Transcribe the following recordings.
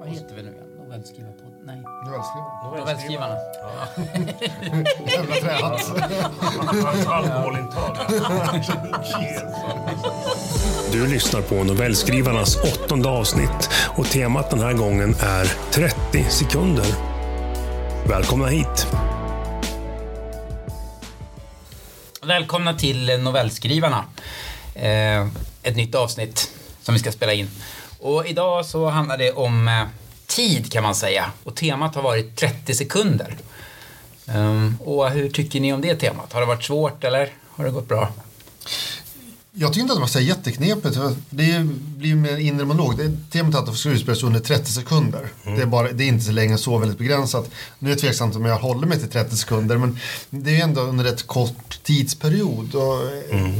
Vad heter vi nu igen? Novellskrivarpodd? Nej. Novellskrivare. Novellskrivarna. Jävla tränat. Alkoholintag. Du lyssnar på Novellskrivarnas åttonde avsnitt och temat den här gången är 30 sekunder. Välkomna hit! Välkomna till Novellskrivarna. Eh, ett nytt avsnitt som vi ska spela in. Och idag så handlar det om eh, tid kan man säga. Och temat har varit 30 sekunder. Ehm, och hur tycker ni om det temat? Har det varit svårt eller har det gått bra? Jag tycker inte att det var så jätteknepigt. Det blir mer inre monolog. Det är temat är att det ska utspelas under 30 sekunder. Det, är bara, det är inte så länge så väldigt begränsat. Nu är det tveksamt om jag håller mig till 30 sekunder men det är ju ändå under ett kort tidsperiod. Och, eh,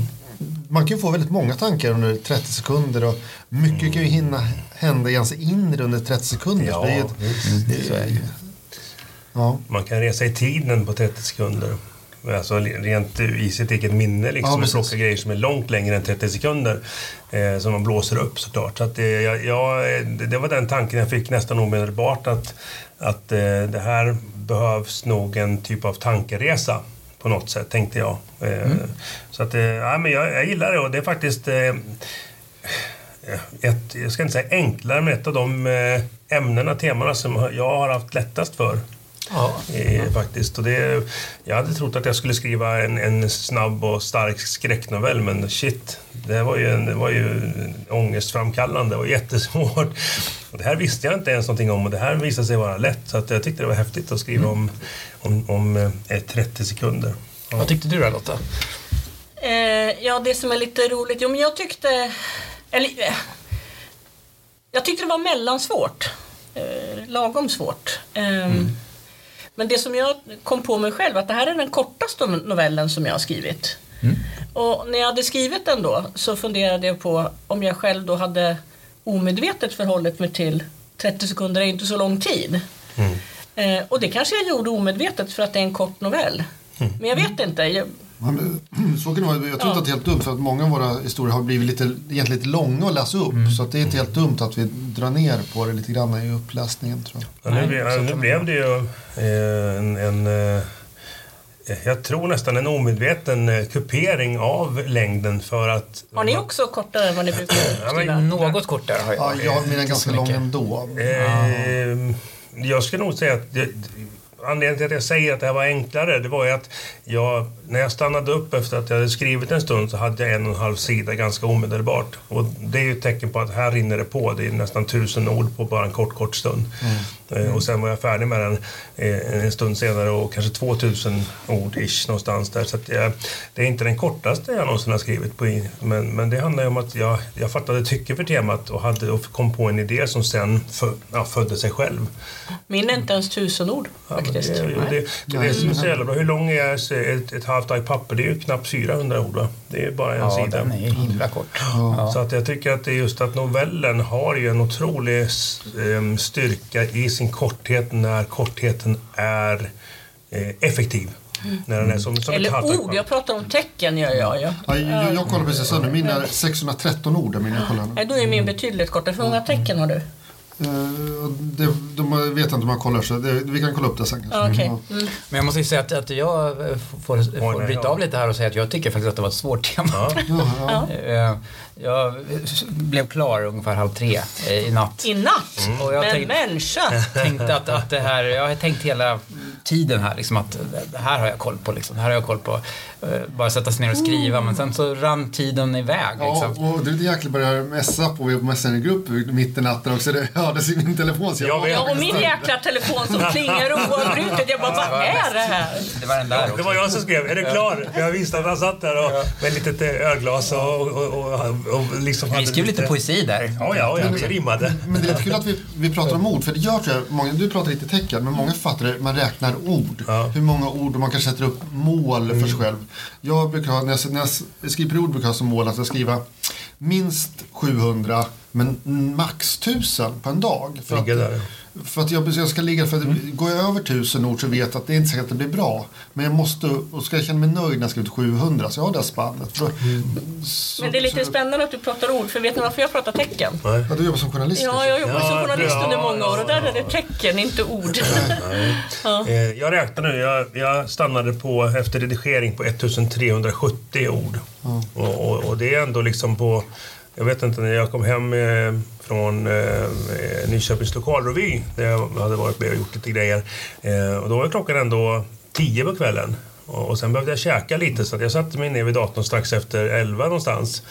Man kan ju få väldigt många tankar under 30 sekunder och mycket kan ju hinna hända i ens inre under 30 sekunder. Ja, det är ett- visst. det är, ja. Man kan resa i tiden på 30 sekunder. Alltså rent i sitt eget minne liksom. Ja, plocka grejer som är långt längre än 30 sekunder. Eh, som man blåser upp såklart. Så att det, jag, jag, det det var den tanken jag fick nästan omedelbart. Att, att eh, det här behövs nog en typ av tankeresa. På något sätt tänkte jag. Eh, Så att, eh, ja, men jag, jag gillar det och det är faktiskt eh, ett, jag ska inte säga enklare, men ett av de ämnena, temana som jag har haft lättast för. Ja. Eh, faktiskt. Och det, jag hade trott att jag skulle skriva en, en snabb och stark skräcknovell, men shit, det var ju, en, det var ju ångestframkallande och jättesvårt. Och det här visste jag inte ens någonting om och det här visade sig vara lätt, så att jag tyckte det var häftigt att skriva om, om, om eh, 30 sekunder. Vad tyckte du då Lotta? Eh, ja, det som är lite roligt. Jo, men jag tyckte... Eller, eh, jag tyckte det var mellansvårt. Eh, lagom svårt. Eh, Men det som jag kom på mig själv, att det här är den kortaste novellen som jag har skrivit. Och när jag hade skrivit den då så funderade jag på om jag själv då hade omedvetet förhållit mig till 30 sekunder är inte så lång tid. Eh, och det kanske jag gjorde omedvetet för att det är en kort novell. Men jag vet inte. Jag, Ja, men, så kan det vara. Jag tror inte att det är helt dumt för att många av våra historier har blivit lite, egentligen lite långa att läsa upp. Så att det är inte helt dumt att vi drar ner på det lite grann i uppläsningen tror jag. Ja, nu, ble- ja, nu blev det ju eh, en, en eh, jag tror nästan en omedveten eh, kupering av längden för att... har ni också kortare än vad ni brukar Ja, men? Något kortare har Ja, jag. jag har mina ganska lång ändå. Eh, jag skulle nog säga att det, anledningen till att jag säger att det här var enklare, det var ju att jag, när jag stannade upp efter att jag hade skrivit en stund så hade jag en och en halv sida ganska omedelbart. Och det är ju ett tecken på att här rinner det på. Det är nästan tusen ord på bara en kort, kort stund. Mm. Eh, och sen var jag färdig med den eh, en stund senare och kanske 2000 ord ish någonstans där. Så att jag, det är inte den kortaste jag någonsin har skrivit på. Men, men det handlar ju om att jag, jag fattade tycke för temat och, hade, och kom på en idé som sen fö, ja, födde sig själv. Min är inte ens tusen ord Ja, faktiskt. det, det, det, det är det som är så jävla bra. Hur lång är ett, ett halvt ark papper? Det är ju knappt 400 ord va? Det är bara en Ja, sida. den är ju himla kort. Ja. Så att jag tycker att det är just att novellen har ju en otrolig styrka i sin korthet när kortheten är eh, effektiv. När den är som, som Eller ord, jag pratar om tecken gör jag ju. Ja, jag, jag kollar precis nu. Min är 613 ord. är Min jag kollar. Nej, då är min betydligt kortare. Hur många tecken har du? Eh, det, de vet inte om jag kollar så det, vi kan kolla upp det sen kanske. Ja, okej. Ja. Mm. Men jag måste ju säga att, att jag eh, får, får bryta ja. av lite här och säga att jag tycker faktiskt att det var ett svårt tema. Ja. Ja, ja. Jag blev klar ungefär halv tre eh, i natt. I natt? Och jag Men tänkte- människa! tänkte att, att det här, jag har tänkt hela tiden här liksom att det här har jag koll på liksom. Det här har jag koll på. Eh, Bara sätta sig ner och skriva men sen så rann tiden iväg Ja, liksom. och det är lite jäkla börjar messa på, vi är på Messengergrupp mitt i natten också. Det hördes i min telefon. Så jag, Jag vet. Ja, och min jäkla telefon som klingar oavbrutet. Jag bara, vad är det här? Det var den där Det också. var jag som skrev, är du klar? För jag visste att han satt där och, med ett litet ölglas och, och, och, och, liksom Vi skrev lite poesi där. Ja, ja, ja, det rimmade. Men det är kul att vi, vi pratar om ord, för det gör tror jag, många, du pratar lite tecken, men många författare, man räknar ord. Ja. Hur många ord och man kanske sätter upp mål för sig själv. Jag brukar ha, när jag, när jag skriver ord brukar jag ha som mål att jag skriva minst 700 Men max tusen på en dag. För att. För att jag, jag ska ligga, för att går jag över tusen ord så vet jag att det är inte säkert att det blir bra. Men jag måste, och ska jag känna mig nöjd när jag ska ut 700 så jag har det spannet. För, så, Men det är lite så, spännande att du pratar ord, för vet ni varför jag pratar tecken? Nej. Ja, du jobbar som journalist Ja, jag jobbar som Ja, journalist ja, under många år ja, och där är det tecken, inte ord. Eh, Jag räknar nu. Jag, jag stannade på, efter redigering på 1370 ord. Och, och, och det är ändå liksom på... Jag vet inte, när jag kom hem eh, från eh, Nyköpings lokalrevy där jag hade varit med och gjort lite grejer. Eh, och då var klockan ändå 10 på kvällen. Och, sen behövde jag käka lite så jag satte mig ner vid datorn strax efter 11 någonstans.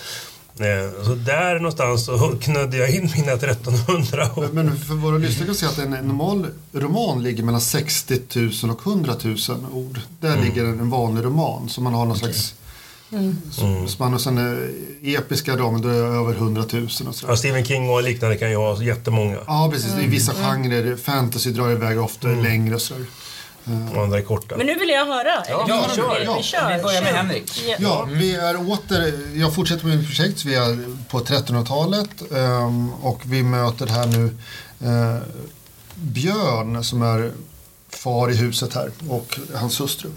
Så där någonstans så knödde jag in mina 1300 ord. Men- Men för våra lyssnare kan säga att en en normal roman ligger mellan 60 000 och 100 000 ord. Där Mm. ligger en vanlig roman som man har någon slags mm. spann. Och sen eh, episka dramer, då är det över 100 000 och så. Ja, Stephen King och liknande kan ju ha jättemånga. Ja, precis. I vissa genrer, fantasy drar iväg ofta Mm. längre och sådär. Och andra är korta. Men nu vill jag höra. Ja, Eller, vi kör. vi, Ja, vi kör. Vi börjar med Kör. Henrik. Ja. Ja, vi är åter, jag fortsätter med mitt projekt, vi är på 1300-talet ehm, och vi möter här nu eh, Björn som är far i huset här och hans hustru.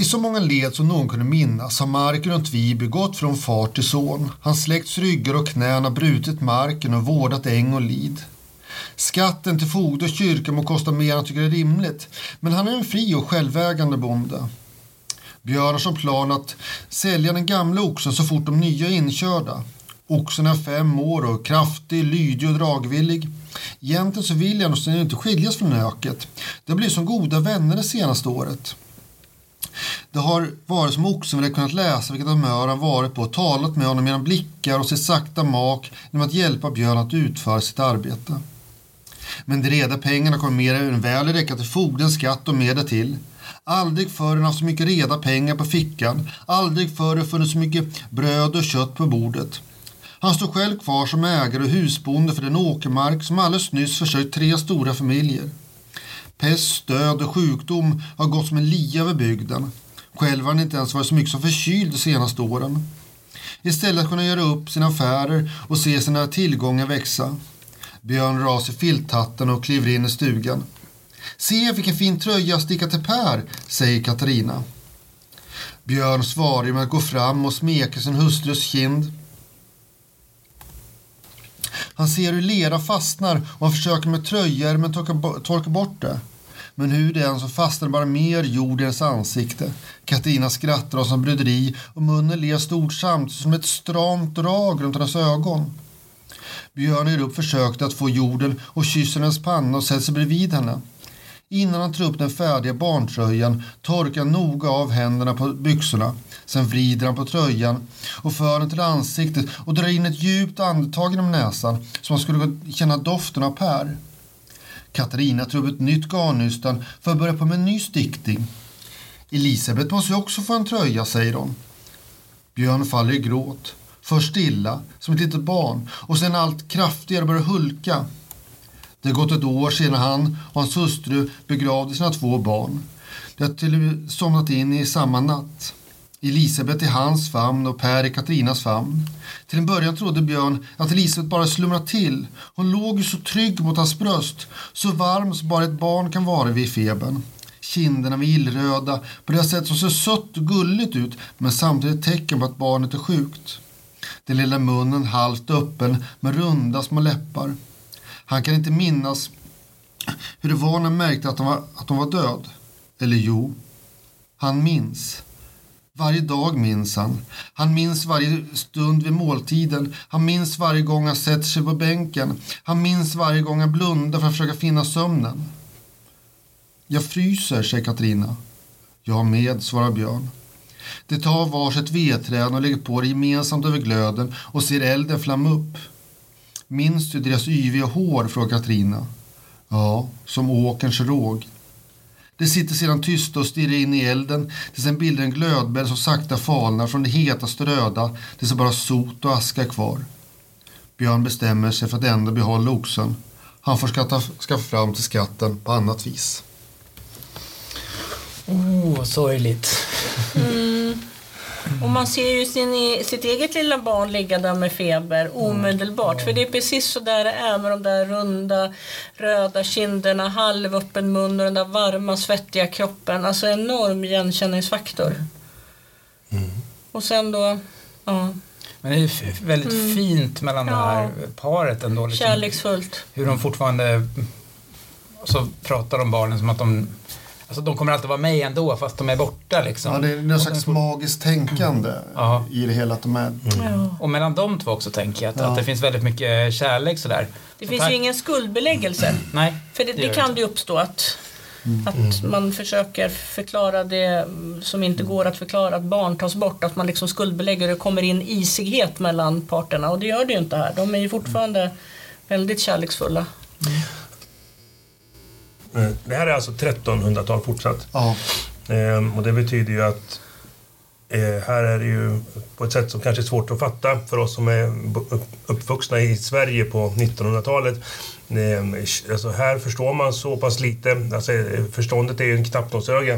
I så många led som någon kunde minnas har marken runt Viby gått från far till son. Hans släkts ryggar och knän har brutit marken och vårdat äng och lid. Skatten till fogde och kyrka må kosta mer än han tycker är rimligt, men han är en fri och självägande bonde. Björn har som plan att sälja den gamla oxen så fort de nya är inkörda. Oxen är fem år och kraftig, lydig och dragvillig. Egentligen så vill han och sen inte skiljas från öket. Det blir som goda vänner det senaste året. Det har varit som oxen väl kunnat läsa vilket humör han varit på och talat med honom genom blickar och sitt sakta mak genom att hjälpa Björn att utföra sitt arbete. Men de reda pengarna kommer mer än väl räcka till fogdens skatt och mer till. Aldrig förr har han haft så mycket reda pengar på fickan. Aldrig förr har det funnits så mycket bröd och kött på bordet. Han står själv kvar som ägare och husbonde för den åkermark som alldeles nyss försörjt tre stora familjer. Pest, död och sjukdom har gått som en lia över bygden. Själv har han inte ens varit så mycket som förkyld de senaste åren. Istället kunde kunna göra upp sina affärer och se sina tillgångar växa. Björn drar av sig filthatten och kliver in i stugan. Se vilken fin tröja jag stickat till Per, säger Katarina. Björn svarar med att gå fram och smeka sin hustrus kind. Han ser hur lera fastnar och han försöker med tröjärmen torka, torkar bort det. Men hur det än så fastnar bara mer jord i hennes ansikte. Katarina skrattar och som bryderi och munnen ler stort samtidigt som ett stramt drag runt hennes ögon. Björn ger upp försöket att få jorden och kysser hennes panna och sätter sig bredvid henne. Innan han tar upp den färdiga barntröjan torkar han noga av händerna på byxorna. Sen vrider han på tröjan och för den till ansiktet och drar in ett djupt andetag genom näsan så man skulle känna doften av Per. Katarina tar upp ett nytt garnnystan för att börja på med en ny stickning. Elisabeth måste ju också få en tröja, säger hon. Björn faller i gråt. Först stilla, som ett litet barn, och sen allt kraftigare börjar hulka. Det har gått ett år sedan han och hans hustru begravde sina två barn. De har till och med somnat in i samma natt. Elisabeth i hans famn och Per i Katrinas famn. Till en början trodde Björn att Elisabeth bara slumrat till. Hon låg ju så trygg mot hans bröst, så varm som bara ett barn kan vara vid febern. Kinderna var illröda på det sätt som ser sött och gulligt ut men samtidigt ett tecken på att barnet är sjukt. Den lilla munnen halvt öppen med runda små läppar. Han kan inte minnas hur det var när han märkte att hon var, att hon var död. Eller jo, han minns. Varje dag minns han. Han minns varje stund vid måltiden. Han minns varje gång han sätter sig på bänken. Han minns varje gång han blundar för att försöka finna sömnen. Jag fryser, säger Katarina. Jag med, svarar Björn. De tar varsitt vedträn och lägger på det gemensamt över glöden och ser elden flamma upp. Minns du deras yviga hår? frågar Katarina. Ja, som åkerns råg. De sitter sedan tysta och stirrar in i elden tills den bildar en glödbädd som sakta falnar från det hetaste röda tills det bara sot och aska är kvar. Björn bestämmer sig för att ändå behålla oxen. Han får skatta, skaffa fram till skatten på annat vis. Oh, sorgligt. Och man ser ju sin, e- sitt eget lilla barn ligga där med feber omedelbart. För det är precis så där det är med de där runda röda kinderna, halvöppen mun och den där varma svettiga kroppen. Alltså enorm igenkänningsfaktor. Och sen då, ja, Men det är f- väldigt fint mellan det här paret ändå. Liksom, kärleksfullt. hur de fortfarande så pratar om barnen som att de Alltså de kommer alltid vara med ändå fast de är borta liksom. Ja, det är någon slags magiskt tänkande Ja. i det hela. Att de är, Ja. Och mellan de två också tänker jag att, Ja. att det finns väldigt mycket kärlek sådär. Det Så finns tack- ju ingen skuldbeläggelse. Nej, För det, det gör kan det ju uppstå att, att man försöker förklara det mm, som inte går att förklara, att barn tas bort, att man liksom skuldbelägger och det kommer in isighet mellan parterna och det gör det ju inte här. De är ju fortfarande väldigt kärleksfulla. Eh, Det här är alltså 1300-tal fortsatt. ja, Ehm, och det betyder ju att eh, här är det ju på ett sätt som kanske är svårt att fatta för oss som är uppvuxna i Sverige på 1900-talet. Ehm, alltså här förstår man så pass lite. Alltså, eh, förståndet är ju en knappnålsöga.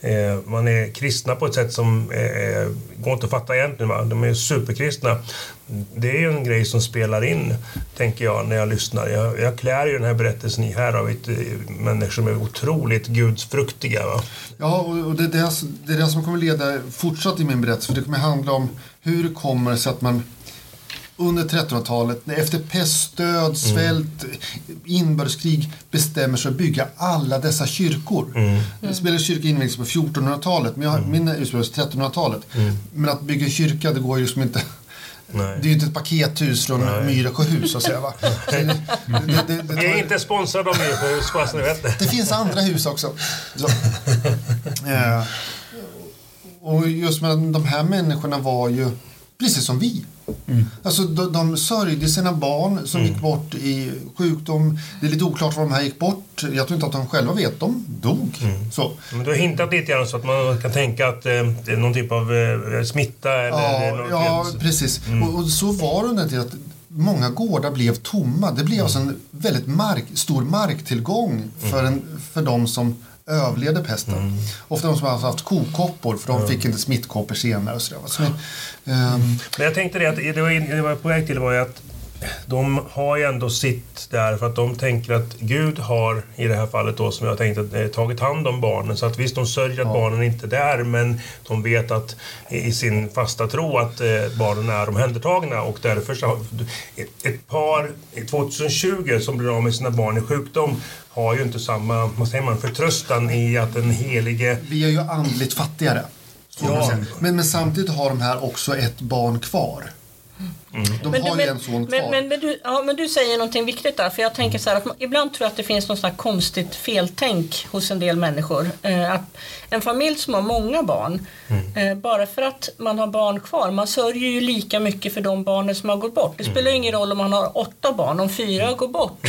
Eh, man är kristna på ett sätt som eh, går inte att fatta egentligen. Va? De är superkristna. Det är ju en grej som spelar in, tänker jag, när jag lyssnar. Jag, jag klär ju den här berättelsen i här av ett, eh, människor som är otroligt gudsfruktiga. Va? ja och det, är det, det är det som kommer leda fortsatt i min berättelse. För det kommer handla om hur det kommer sig att man under 1300-talet, efter pestdöd, svält, inbördeskrig bestämmer sig att bygga alla dessa kyrkor. Det spelade kyrka invigdes på 1400-talet, men jag, min ursprung är 1300-talet. Men att bygga kyrka, det går ju liksom inte. Nej. Det är ju inte ett pakethus från Myresjöhus så att säga. Va? Så det, det, det, Vi är inte sponsrade av Myresjöhus, fast ni vet det. det finns andra hus också. Så. Eh, och just med de här människorna var ju precis som vi. Alltså de, de sörjde sina barn som gick bort i sjukdom. Det är lite oklart var de här gick bort. Jag tror inte att de själva vet. De dog. Så. Men du har hintat lite grann så att man kan tänka att eh, det är någon typ av eh, smitta eller... Ja, något ja helt- precis. Och, och så var det under en tid att många gårdar blev tomma. Det blev alltså en väldigt mark, stor marktillgång för, en, för de som överlevde pesten. Ofta de som har haft kokoppor för de fick inte smittkoppor senare. Och så där. Så, ehm, Men jag tänkte det att det var, det var på väg till var ju att de har ju ändå sitt där för att de tänker att Gud har i det här fallet då som jag tänkte eh, tagit hand om barnen. Så att visst, de sörjer att barnen inte är där men de vet att i sin fasta tro att eh, barnen är omhändertagna och därför så ett, par i 2020 som blir av med sina barn i sjukdom har ju inte samma vad säger man, förtröstan i att den helige vi är ju andligt fattigare. säga. Men, men samtidigt har de här också ett barn kvar. De Men, har du, ju men, en son kvar. men, men, men, du, ja, men du säger någonting viktigt där. För jag tänker så här att man, ibland tror jag att det finns något konstigt feltänk hos en del människor. Eh, att en familj som har många barn, eh, bara för att man har barn kvar, man sörjer ju lika mycket för de barnen som har gått bort. Det spelar ju ingen roll om man har åtta barn, om fyra går bort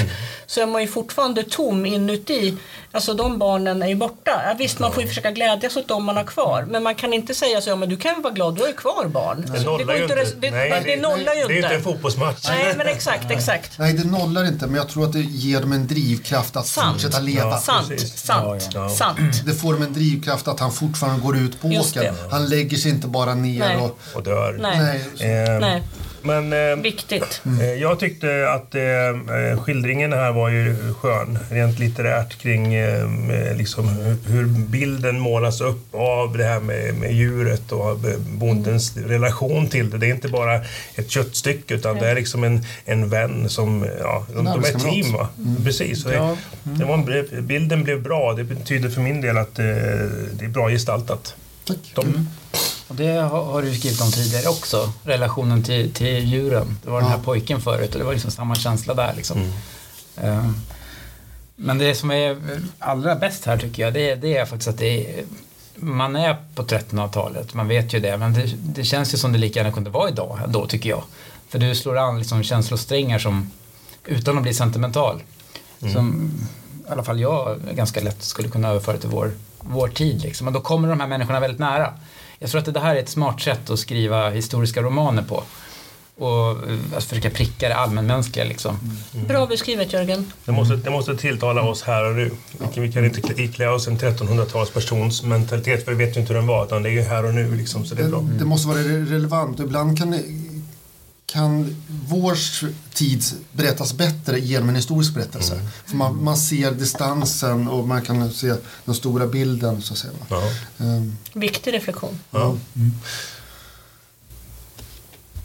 så är man ju fortfarande tom inuti. Alltså de barnen är ju borta. Ja, visst, man får ju försöka glädjas åt dem man har kvar. Men man kan inte säga så, ja men du kan ju vara glad, du har ju kvar barn. Det nollar går ju inte, det, det, det nollar ju Det är inte en inte. fotbollsmatch. Nej, men exakt, exakt. Nej, det nollar inte, men jag tror att det ger dem en drivkraft att Sant. fortsätta leva. Sant, precis. sant, Ja, ja. sant. Det får dem en drivkraft att han fortfarande går ut på åkern. Han lägger sig inte bara ner Nej. och... Och dör. Nej, Nej. Eh, nej, Men eh, viktigt. eh, jag tyckte att eh, eh, skildringen här var ju skön, rent litterärt kring eh, med liksom hur, bilden målas upp av det här med, med djuret och eh, bondens relation till det. Det är inte bara ett köttstycke utan det är liksom en, en vän som, ja, de, de är ett team. Va? Precis. Så det, det var en, bilden blev bra. Det betyder för min del att eh, det är bra gestaltat. Tack. De, Och det har, du skrivit om tidigare också, relationen till, till djuren. Det var den här Ja. pojken förut och det var liksom samma känsla där. Liksom. Eh, Men det som är allra bäst här tycker jag, det är, det är faktiskt att det är, man är på 1300-talet, man vet ju det, men det, det känns ju som det lika gärna kunde vara idag ändå tycker jag. För du slår an liksom känslosträngar som, utan att bli sentimental, som i alla fall jag ganska lätt skulle kunna överföra till vår, vår tid. Liksom. Och då kommer de här människorna väldigt nära. Jag tror att det här är ett smart sätt att skriva historiska romaner på. och eh, alltså, försöka pricka det allmänmänskliga liksom. Bra beskrivet Jörgen. Det måste, det måste tilltala oss här och nu. Vi kan, vi kan inte klä- iklä oss en 1300-talspersons mentalitet för vi vet ju inte hur den var. Utan det är ju här och nu liksom, så det är bra. Det, det måste vara re- relevant ibland kan, det- kan vår tid berättas bättre genom en historisk berättelse. För man, man ser distansen och man kan se den stora bilden så att säga. Ja. Ehm, Viktig reflektion. Ja.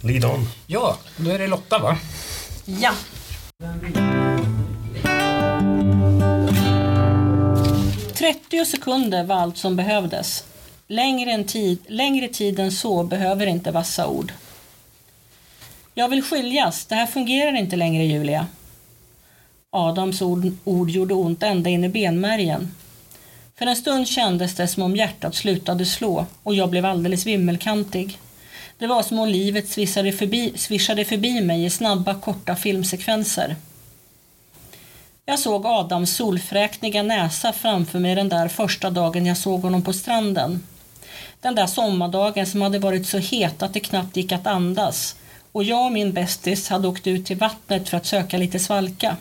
Lead on. Ja, då är det Lotta va? Ja. Trettio sekunder var allt som behövdes. Längre, än tid, längre tid än så behöver inte vassa ord. Jag vill skiljas, det här fungerar inte längre Julia. Adams ord, ord gjorde ont ända in i benmärgen. För en stund kändes det som om hjärtat slutade slå och jag blev alldeles vimmelkantig. Det var som om livet svissade förbi, svischade förbi mig i snabba, korta filmsekvenser. Jag såg Adams solfräkniga näsa framför mig den där första dagen jag såg honom på stranden. Den där sommardagen som hade varit så het att det knappt gick att andas och jag och min bästis hade åkt ut till vattnet för att söka lite svalka.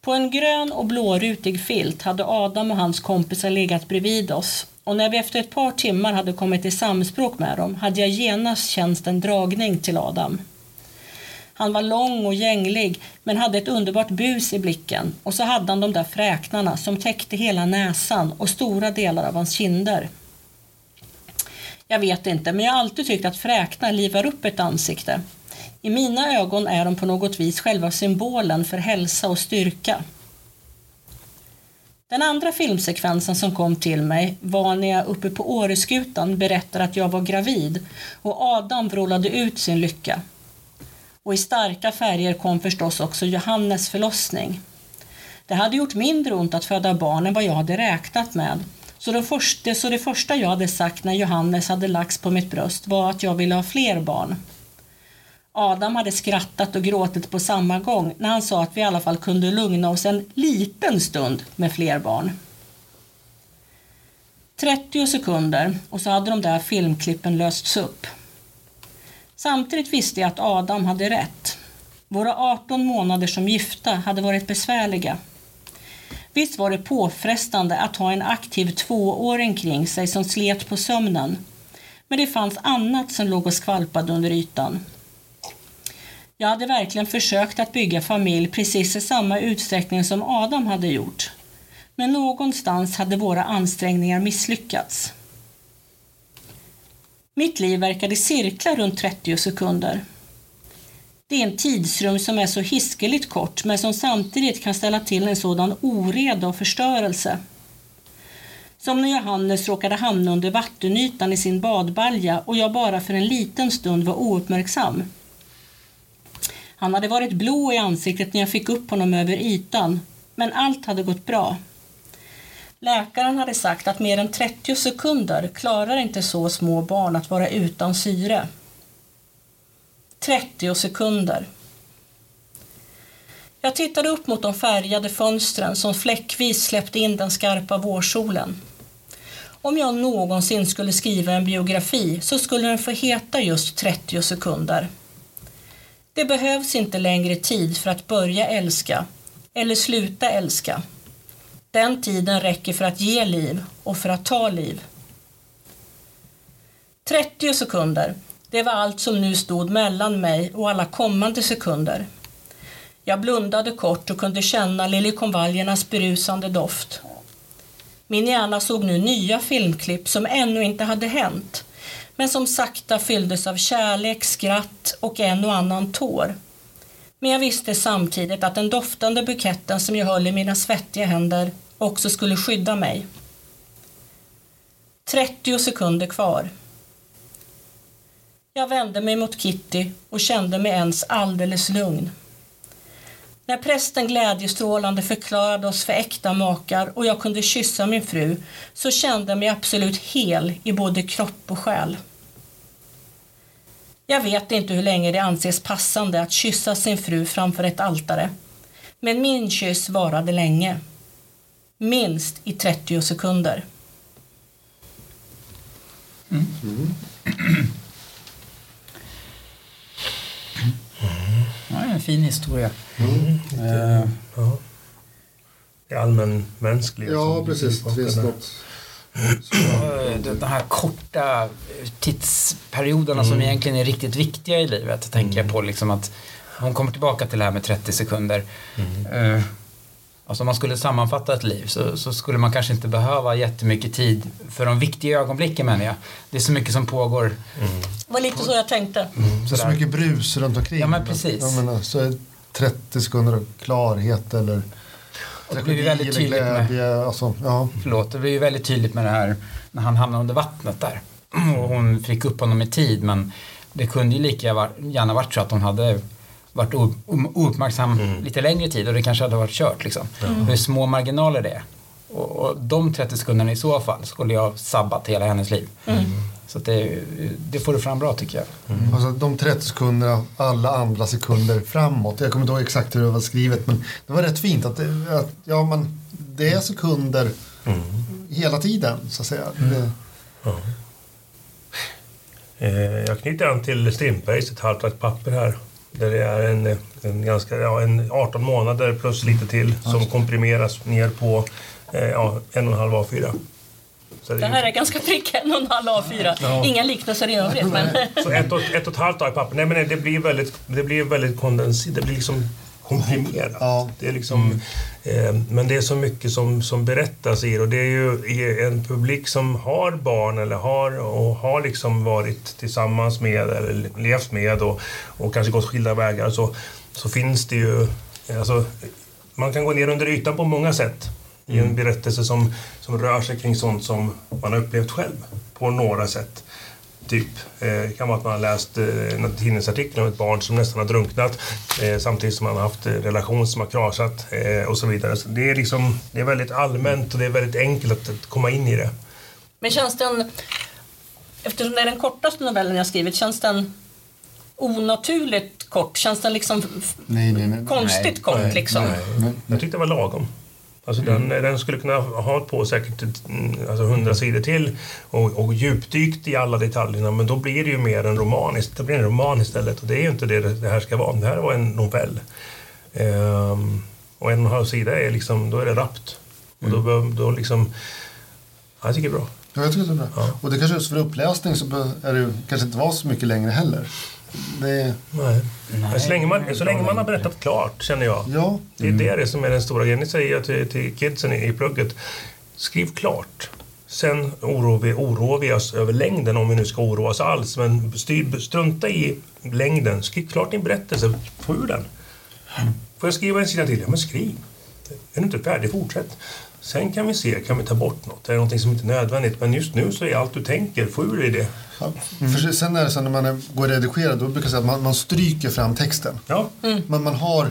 På en grön och blårutig filt hade Adam och hans kompisar legat bredvid oss och när vi efter ett par timmar hade kommit i samspråk med dem hade jag genast känt en dragning till Adam. Han var lång och gänglig men hade ett underbart bus i blicken och så hade han de där fräknarna som täckte hela näsan och stora delar av hans kinder. Jag vet inte, men jag har alltid tyckt att fräknar livar upp ett ansikte. I mina ögon är de på något vis själva symbolen för hälsa och styrka. Den andra filmsekvensen som kom till mig var när jag uppe på Åreskutan berättade att jag var gravid och Adam vrålade ut sin lycka. Och i starka färger kom förstås också Johannes förlossning. Det hade gjort mindre ont att föda barn än vad jag hade räknat med. Så det, första, så det första jag hade sagt när Johannes hade lagts på mitt bröst var att jag ville ha fler barn. Adam hade skrattat och gråtit på samma gång när han sa att vi i alla fall kunde lugna oss en liten stund med fler barn. 30 sekunder och så hade de där filmklippen lösts upp. Samtidigt visste jag att Adam hade rätt. Våra 18 månader som gifta hade varit besvärliga. Visst var det påfrestande att ha en aktiv tvååring kring sig som slet på sömnen. Men det fanns annat som låg och skvalpade under ytan. Jag hade verkligen försökt att bygga familj precis i samma utsträckning som Adam hade gjort. Men någonstans hade våra ansträngningar misslyckats. Mitt liv verkade cirkla runt 30 sekunder. Det är en tidsrum som är så hiskeligt kort men som samtidigt kan ställa till en sådan oreda och förstörelse. Som när Johannes råkade hamna under vattenytan i sin badbalja och jag bara för en liten stund var ouppmärksam. Han hade varit blå i ansiktet när jag fick upp honom över ytan, men allt hade gått bra. Läkaren hade sagt att mer än 30 sekunder klarar inte så små barn att vara utan syre. 30 sekunder. Jag tittade upp mot de färgade fönstren som fläckvis släppte in den skarpa vårsolen. Om jag någonsin skulle skriva en biografi så skulle den få heta just 30 sekunder. Det behövs inte längre tid för att börja älska eller sluta älska. Den tiden räcker för att ge liv och för att ta liv. 30 sekunder, det var allt som nu stod mellan mig och alla kommande sekunder. Jag blundade kort och kunde känna liljekonvaljernas berusande doft. Min hjärna såg nu nya filmklipp som ännu inte hade hänt men som sakta fylldes av kärlek, skratt och en och annan tår. Men jag visste samtidigt att den doftande buketten som jag höll i mina svettiga händer också skulle skydda mig. 30 sekunder kvar. Jag vände mig mot Kitty och kände mig ens alldeles lugn. När prästen glädjestrålande förklarade oss för äkta makar och jag kunde kyssa min fru så kände jag mig absolut hel i både kropp och själ. Jag vet inte hur länge det anses passande att kyssa sin fru framför ett altare. Men min kyss varade länge. Minst i 30 sekunder. Mm. Fin historia. Mm. Eh, Ja. Det är allmänmänskligt. Ja, precis. Det finns något. Eh, de de här korta tidsperioderna som egentligen är riktigt viktiga i livet. Tänker jag på liksom att hon kommer tillbaka till det här med 30 sekunder. Eh, Alltså om man skulle sammanfatta ett liv så, så skulle man kanske inte behöva jättemycket tid för de viktiga ögonblicken menar jag. Det är så mycket som pågår. Det var lite så jag tänkte. Det är så sådär. mycket brus runt omkring. Ja, men precis. Jag menar, så är 30 sekunder av klarhet eller Och det blir ju väldigt eller tydligt med, glädje. Alltså, ja. förlåt, det blir ju väldigt tydligt med det här när han hamnar under vattnet där. Och hon fick upp honom i tid men det kunde ju lika gärna varit så att hon hade varit ouppmärksam lite längre tid och det kanske hade varit kört liksom. Hur små marginaler det är. Och, och de 30 sekunderna i så fall skulle jag sabbat hela hennes liv. Så att det, det får du fram bra tycker jag. Alltså, de 30 sekunderna, alla andra sekunder framåt. Jag kommer inte ihåg exakt hur det var skrivet men det var rätt fint att, det, att ja, man, det är sekunder hela tiden så att säga. Det, Eh, Jag knyter an till Strindbergs Ett halvt papper här. Där det är en, en, ganska, ja, en 18 månader plus lite till som komprimeras ner på eh, ja, en och en halv A4. Så, Det det här är, ganska prick en och en halv A4. Ja. Inga liknelser i övrigt. Men så ett, och, ett och ett halvt ark papper. Nej, men det blir väldigt, det blir väldigt kondenserat. Det blir liksom komprimerat. Ja. Det är liksom, eh, men det är så mycket som, som berättas i det och det är ju i en publik som har barn eller har, och har liksom varit tillsammans med eller levt med och, och kanske gått skilda vägar så, så finns det ju... Alltså, man kan gå ner under ytan på många sätt i en berättelse som, som rör sig kring sånt som man har upplevt själv på några sätt. Typ, eh, det kan vara att man har läst eh, en tidningsartikel om ett barn som nästan har drunknat eh, samtidigt som man har haft eh, relation som har kraschat eh, och så vidare. Så det, är liksom, det är väldigt allmänt och det är väldigt enkelt att, komma in i det. Men känns den, eftersom det är den kortaste novellen jag skrivit, känns den onaturligt kort? Känns den liksom nej, nej, nej. konstigt Nej, kort nej, liksom? Jag tyckte det var lagom. Alltså den, den skulle kunna ha på säkert mm, alltså 100 sidor till och, och djupdykt i alla detaljerna men då blir det ju mer en roman, det blir en roman istället och det är ju inte det det här ska vara. Det här var en novell. Ehm, och en och en halv sida är liksom, då är det rappt. Och då, bör- då liksom, ja, jag tycker det är bra. Ja, jag tycker det är bra. Ja. Och det kanske just för uppläsning så är det ju kanske inte vara så mycket längre heller. Det, Nej. Nej, så länge man, så länge man har berättat klart, känner jag. ja, Det är det som är den stora grejen. Det säger jag till, till kidsen i, i plugget. Skriv klart. Sen oroar vi, oroar vi oss över längden om vi nu ska oroa oss alls. Men styr, strunta i längden. Skriv klart din berättelse. Få ur den. Får jag skriva en sida till? Ja, men skriv. Är du inte färdig, fortsätt. Sen kan vi se, kan vi ta bort något? Är det någonting som inte är nödvändigt? Men just nu så är allt du tänker, få ur dig det. Ja, För sen är det så när man är- går och redigerar då brukar jag säga att man, man stryker fram texten. Ja, Man, man har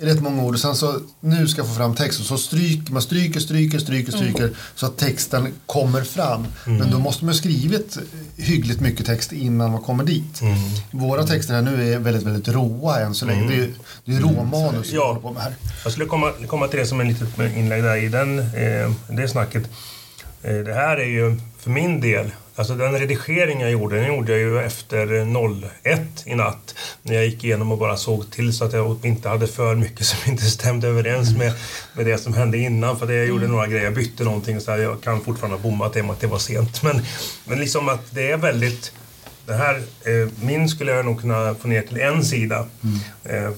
rätt många ord och sen så nu ska jag få fram texten så stryker man stryker, stryker, stryker, stryker så att texten kommer fram. Men då måste man ha skrivit hyggligt mycket text innan man kommer dit. Våra texter här nu är väldigt, väldigt råa än så länge. Det är det är råmanus vi Ja. håller på med här. Jag skulle komma, komma till det som en litet inlägg där i den, eh, det snacket. Eh, det här är ju för min del, alltså den redigering jag gjorde, den gjorde jag ju efter 01 i natt. När jag gick igenom och bara såg till så att jag inte hade för mycket som inte stämde överens med, med det som hände innan. För det jag gjorde några grejer, jag bytte någonting så här, jag kan fortfarande ha bommat det med att det var sent. Men, men liksom att det är väldigt det här, eh, min skulle jag nog kunna få ner till en sida eh,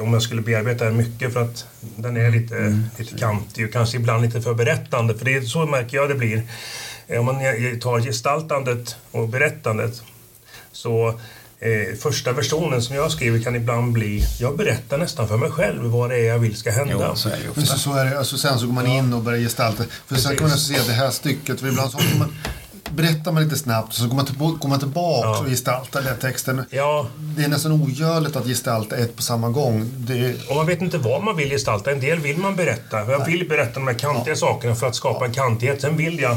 om jag skulle bearbeta den mycket för att den är lite, lite kantig och kanske ibland lite för berättande. För det är så märker jag det blir. Eh, om man tar gestaltandet och berättandet så eh, första versionen som jag skriver kan ibland bli, jag berättar nästan för mig själv vad det är jag vill ska hända. Jo, så är det Men så, ofta. så är det, alltså sen så går man in och börjar gestalta. För sen kan man se det här stycket, för ibland så får man, berättar man lite snabbt och så går man, till, går man tillbaka Ja. och gestaltar den texten. Ja, Det är nästan ogörligt att gestalta ett på samma gång. Det, Och man vet inte vad man vill gestalta. En del vill man berätta. Jag vill berätta de här kantiga sakerna för att skapa en kantighet. Sen vill jag,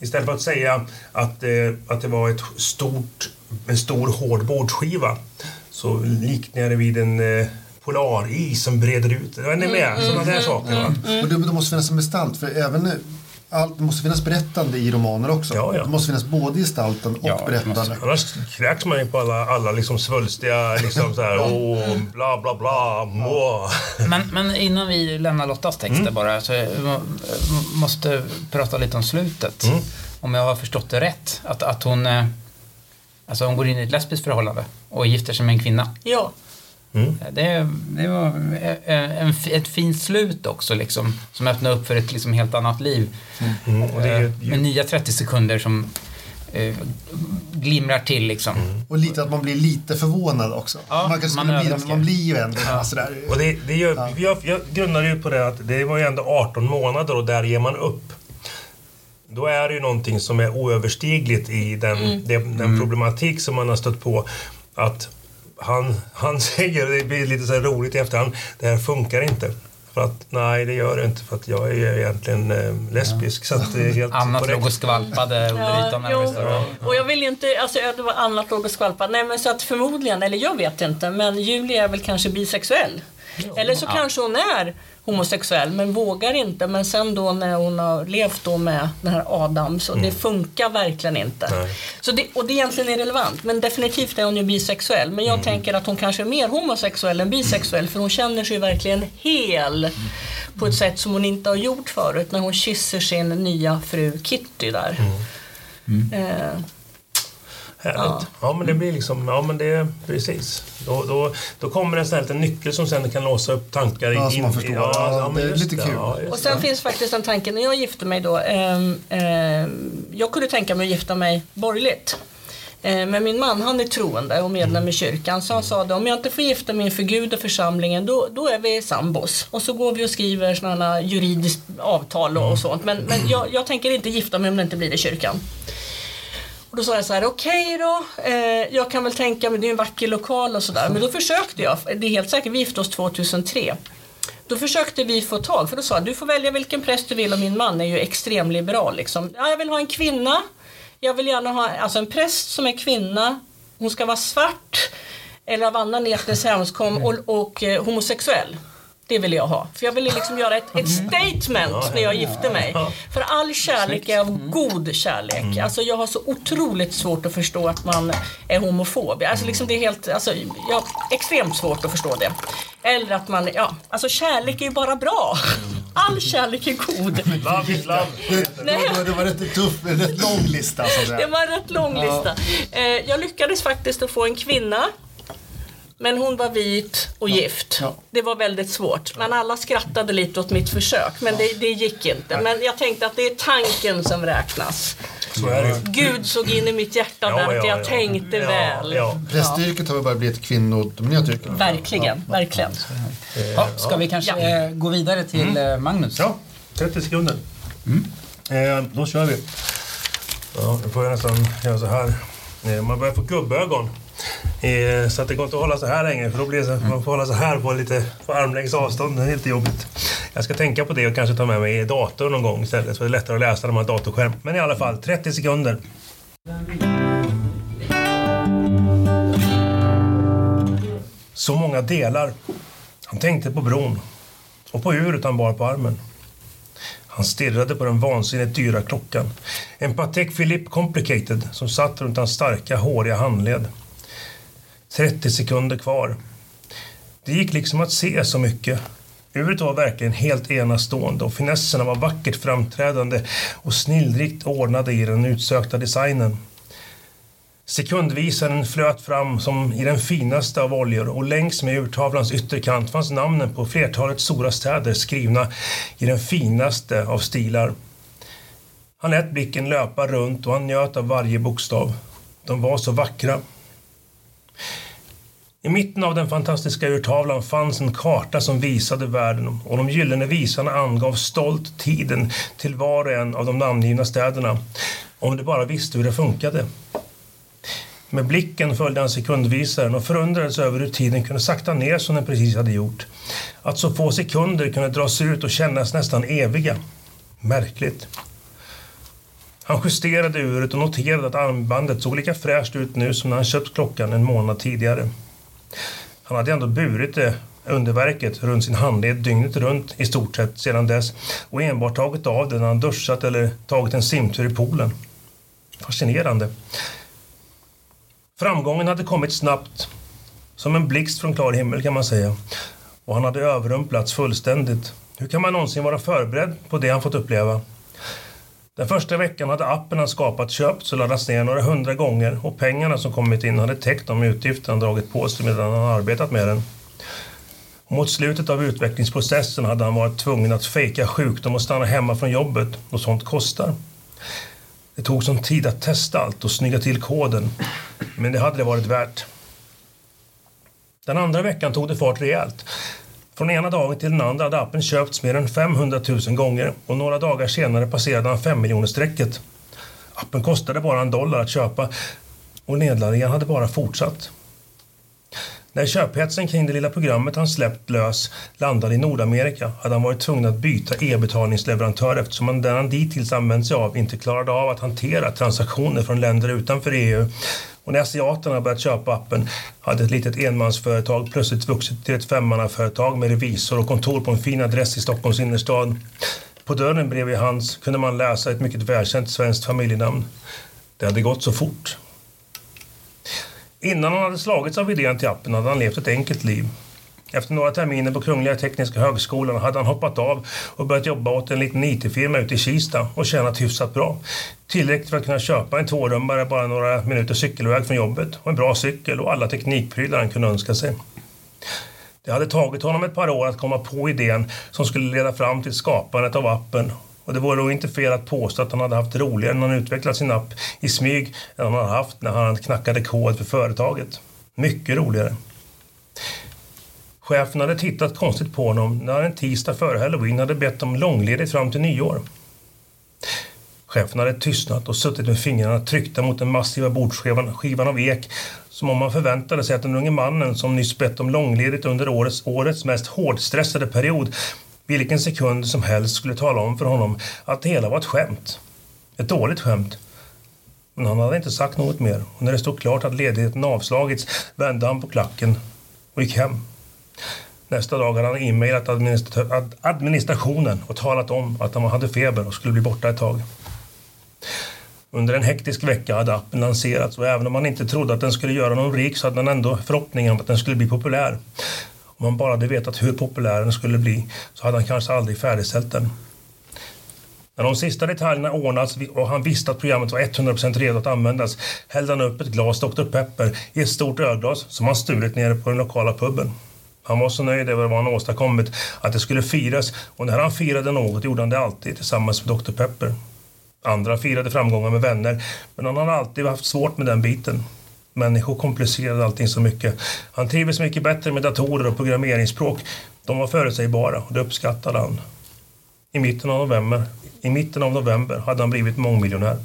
istället för att säga att, eh, att det var ett stort, en stor hård bordsskiva, så liknar jag det vid en eh, polaris som breder ut. Är ni med? Sådana där saker. Va? Och det, det måste finnas en gestalt, för även allt, det måste finnas berättande i romaner också. Ja, ja. Det måste finnas både gestalten och Ja, berättande. Annars kräks man ju på alla, alla liksom svulstiga, liksom så här, åh, bla bla bla, må. Men, men innan vi lämnar Lottas texter Mm. bara, så jag må- måste prata lite om slutet. Mm. Om jag har förstått det rätt. Att, att hon, eh, alltså hon går in i ett lesbiskt förhållande och gifter sig med en kvinna. Ja. Det, det var en, ett fint slut också liksom, som öppnar upp för ett liksom, helt annat liv. Mm, och det är ju, Eh, Med nya 30 sekunder som eh, glimrar till liksom. Och lite att man blir lite förvånad också. Ja, man, man bli, man blir ju ändå sådär. Och det, det gör, jag, jag grundar ju på det att det var ju ändå 18 månader och där ger man upp. Då är det ju någonting som är oöverstigligt i den, det, den problematik som man har stött på. Att han, han säger, det blir lite så här roligt i efterhand, det här funkar inte. För att nej, det gör det inte för att jag är egentligen eh, lesbisk. Så att det är helt Annat korrekt. låg och skvalpade under ytan. står- Och jag vill ju inte, alltså ja, det var annat låg och skvalpa. Nej men så att förmodligen, eller jag vet inte, men Julia är väl kanske bisexuell. Eller så kanske hon är homosexuell men vågar inte. Men sen då när hon har levt då med den här Adam så det funkar verkligen inte. Nej. Så det, och det är egentligen irrelevant. Men definitivt är hon ju bisexuell. Men jag tänker att hon kanske är mer homosexuell än bisexuell för hon känner sig verkligen hel på ett sätt som hon inte har gjort förut när hon kysser sin nya fru Kitty där. Eh, Härligt. Ja. men det blir liksom, ja men det precis. Då, då, då kommer en sån här liten nyckel som sen kan låsa upp tankar. Ja, in- som man förstår. Ja, Ja, ja, det är lite kul. Ja, Och sen det. finns faktiskt en tanke, när jag gifte mig då, ehm, ehm, jag kunde tänka mig att gifta mig borgerligt. Eh, Men min man han är troende och medlem i kyrkan så han sa det, om jag inte får gifta mig inför Gud och församlingen då, då är vi sambos. Och så går vi och skriver sådana juridiskt avtal och, och sånt. Men, men jag, jag tänker inte gifta mig om det inte blir i kyrkan. Och då sa jag så här, okej då, eh, jag kan väl tänka mig, det är en vacker lokal och sådär. Men då försökte jag, det är helt säkert, vi gifte oss 2003. Då försökte vi få tag, för då sa jag, du får välja vilken präst du vill och min man är ju extremliberal liksom. Ja, jag vill ha en kvinna, jag vill gärna ha alltså en präst som är kvinna, hon ska vara svart eller av annan etnisk härkomst och, och och homosexuell. Det vill jag ha. För jag ville liksom göra ett, ett statement när jag gifte mig. För all kärlek är av god kärlek. Alltså jag har så otroligt svårt att förstå att man är homofob. Alltså liksom det är helt, alltså jag har extremt svårt att förstå det. Eller att man, ja, alltså kärlek är ju bara bra. All kärlek är god. Love is love. Det, det, var, det var rätt tuff, en rätt lång lista. Så Det var en rätt lång lista. Eh, jag lyckades faktiskt att få en kvinna. Men hon var vit och gift. Ja. Det var väldigt svårt. Men alla skrattade lite åt mitt försök. Men det, det gick inte. Men jag tänkte att det är tanken som räknas. Så är det ju. Gud såg in i mitt hjärta Ja, där att ja, jag ja. tänkte Ja, väl. ja. Prästyrket har väl börjat bli ett kvinnodominerat yrke. Verkligen, verkligen. Ja, ska vi kanske Ja. eh, gå vidare till eh, Magnus? Ja, 30 sekunder. Eh, då kör vi. Ja, nu får jag nästan göra så här. Man börjar få gubbögon. Eh, så att det går inte att hålla så här länge för då blir det så, man får hålla så här på lite på armlängds avstånd. Det är lite jobbigt. Jag ska tänka på det och kanske ta med mig datorn någon gång istället så det är lättare att läsa när man har datorskärm. Men i alla fall, 30 sekunder. Så många delar. Han tänkte på bron och på uret han bar på armen. Han stirrade på den vansinnigt dyra klockan. En Patek Philippe Complicated som satt runt hans starka, håriga handled. 30 sekunder kvar. Det gick liksom att se så mycket. Uret var verkligen helt enastående och finesserna var vackert framträdande och snillrikt ordnade i den utsökta designen. Sekundvisaren flöt fram som i den finaste av oljor och längs med urtavlans ytterkant fanns namnen på flertalet stora städer skrivna i den finaste av stilar. Han lät blicken löpa runt och han njöt av varje bokstav. De var så vackra. I mitten av den fantastiska urtavlan fanns en karta som visade världen och de gyllene visarna angav stolt tiden till var och en av de namngivna städerna. Om de bara visste hur det funkade. Med blicken följde han sekundvisaren och förundrades över hur tiden kunde sakta ner som den precis hade gjort. Att så få sekunder kunde dras ut och kännas nästan eviga. Märkligt. Han justerade uret och noterade att armbandet såg lika fräscht ut nu som när han köpt klockan en månad tidigare. Han hade ändå burit det underverket runt sin handled dygnet runt i stort sett sedan dess och enbart tagit av den när han duschat eller tagit en simtur i poolen. Fascinerande. Framgången hade kommit snabbt, som en blixt från klar himmel kan man säga. Och han hade överrumplats fullständigt. Hur kan man någonsin vara förberedd på det han fått uppleva? Den första veckan hade appen han skapat köpts och laddats ner några hundra gånger och pengarna som kommit in hade täckt de utgifter han dragit på sig medan han arbetat med den. Och mot slutet av utvecklingsprocessen hade han varit tvungen att fejka sjukdom och stanna hemma från jobbet och sånt kostar. Det tog som tid att testa allt och snygga till koden, men det hade det varit värt. Den andra veckan tog det fart rejält. Från ena dagen till den andra hade appen köpts mer än 500 000 gånger och några dagar senare passerade han 5 miljoner strecket. Appen kostade bara en dollar att köpa och nedladdningen hade bara fortsatt. När köphetsen kring det lilla programmet han släppt lös landade i Nordamerika hade han varit tvungen att byta e-betalningsleverantör eftersom han den han dittills använt sig av inte klarade av att hantera transaktioner från länder utanför EU. Och när asiaterna börjat köpa appen hade ett litet enmansföretag plötsligt vuxit till ett femmannaföretag med revisor och kontor på en fin adress i Stockholms innerstad. På dörren bredvid hans kunde man läsa ett mycket välkänt svenskt familjenamn. Det hade gått så fort. Innan han hade slagits av idén till appen hade han levt ett enkelt liv. Efter några terminer på Kungliga Tekniska Högskolan hade han hoppat av och börjat jobba åt en liten IT-firma ute i Kista och tjänat hyfsat bra. Tillräckligt för att kunna köpa en tvårummare bara några minuter cykelväg från jobbet och en bra cykel och alla teknikprylar han kunde önska sig. Det hade tagit honom ett par år att komma på idén som skulle leda fram till skapandet av appen och det vore då inte fel att påstå att han hade haft roligare när han utvecklat sin app i smyg än han hade haft när han knackade kod för företaget. Mycket roligare. Chefen hade tittat konstigt på honom när han en tisdag före halloween hade bett om långledigt fram till nyår. Chefen hade tystnat och suttit med fingrarna tryckta mot den massiva bordsskivan av ek som om man förväntade sig att den unge mannen som nyss bett om långledigt under årets, årets mest hårdstressade period vilken sekund som helst skulle tala om för honom att det hela var ett skämt. Ett dåligt skämt. Men han hade inte sagt något mer och när det stod klart att ledigheten avslagits vände han på klacken och gick hem. Nästa dag hade han e-mailat administrationen och talat om att han hade feber och skulle bli borta ett tag. Under en hektisk vecka hade appen lanserats och även om man inte trodde att den skulle göra någon rik så hade han ändå förhoppningen om att den skulle bli populär. Om han bara hade vetat hur populär den skulle bli så hade han kanske aldrig färdigställt den. När de sista detaljerna ordnats och han visste att programmet var 100% redo att användas hällde han upp ett glas Dr Pepper i ett stort ölglas som han stulit nere på den lokala puben. Han var så nöjd över vad han åstadkommit att det skulle firas och när han firade något gjorde han det alltid tillsammans med Dr Pepper. Andra firade framgångar med vänner men han hade alltid haft svårt med den biten. Människor komplicerade allting så mycket. Han trivdes mycket bättre med datorer och programmeringsspråk. De var förutsägbara och det uppskattade han. I mitten av november, i mitten av november hade han blivit mångmiljonär.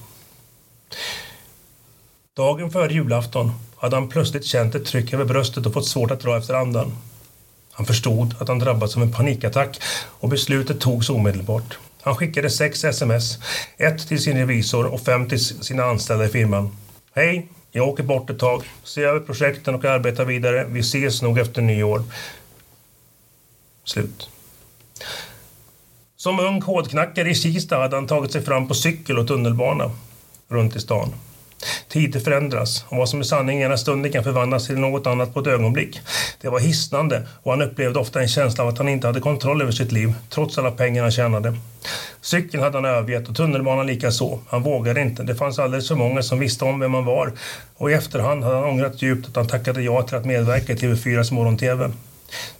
Dagen före julafton hade han plötsligt känt ett tryck över bröstet och fått svårt att dra efter andan. Han förstod att han drabbats av en panikattack och beslutet togs omedelbart. Han skickade sex sms, ett till sin revisor och fem till sina anställda i firman. Hej, jag åker bort ett tag, ser över projekten och arbetar vidare. Vi ses nog efter nyår. Slut. Som ung kodknackare i Kista hade han tagit sig fram på cykel och tunnelbana runt i stan. Tider förändras och vad som är sanning ena stunden kan förvandlas till något annat på ett ögonblick. Det var hisnande och han upplevde ofta en känsla av att han inte hade kontroll över sitt liv, trots alla pengar han tjänade. Cykeln hade han övergett och tunnelbanan lika så. Han vågade inte. Det fanns alldeles för många som visste om vem han var. Och i efterhand hade han ångrat djupt att han tackade ja till att medverka i TV4s morgon-TV.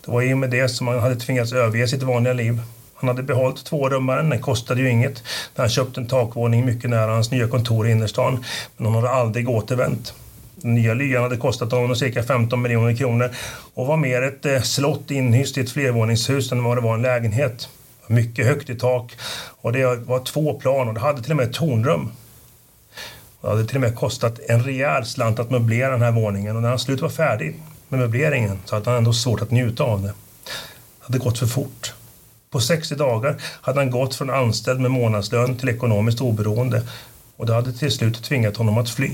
Det var i och med det som han hade tvingats överge sitt vanliga liv. Han hade behållit tvårummaren, den kostade ju inget. Han köpte en takvåning mycket nära hans nya kontor i innerstan. Men hon hade aldrig återvänt. Den nya lyan hade kostat honom cirka 15 miljoner kronor och var mer ett eh, slott inhyst i ett flervåningshus än vad det var en lägenhet. Mycket högt i tak och det var två plan och det hade till och med ett tornrum. Det hade till och med kostat en rejäl slant att möblera den här våningen och när han slut var färdig med möbleringen så hade han ändå svårt att njuta av det. Det hade gått för fort. På 60 dagar hade han gått från anställd med månadslön till ekonomiskt oberoende och det hade till slut tvingat honom att fly.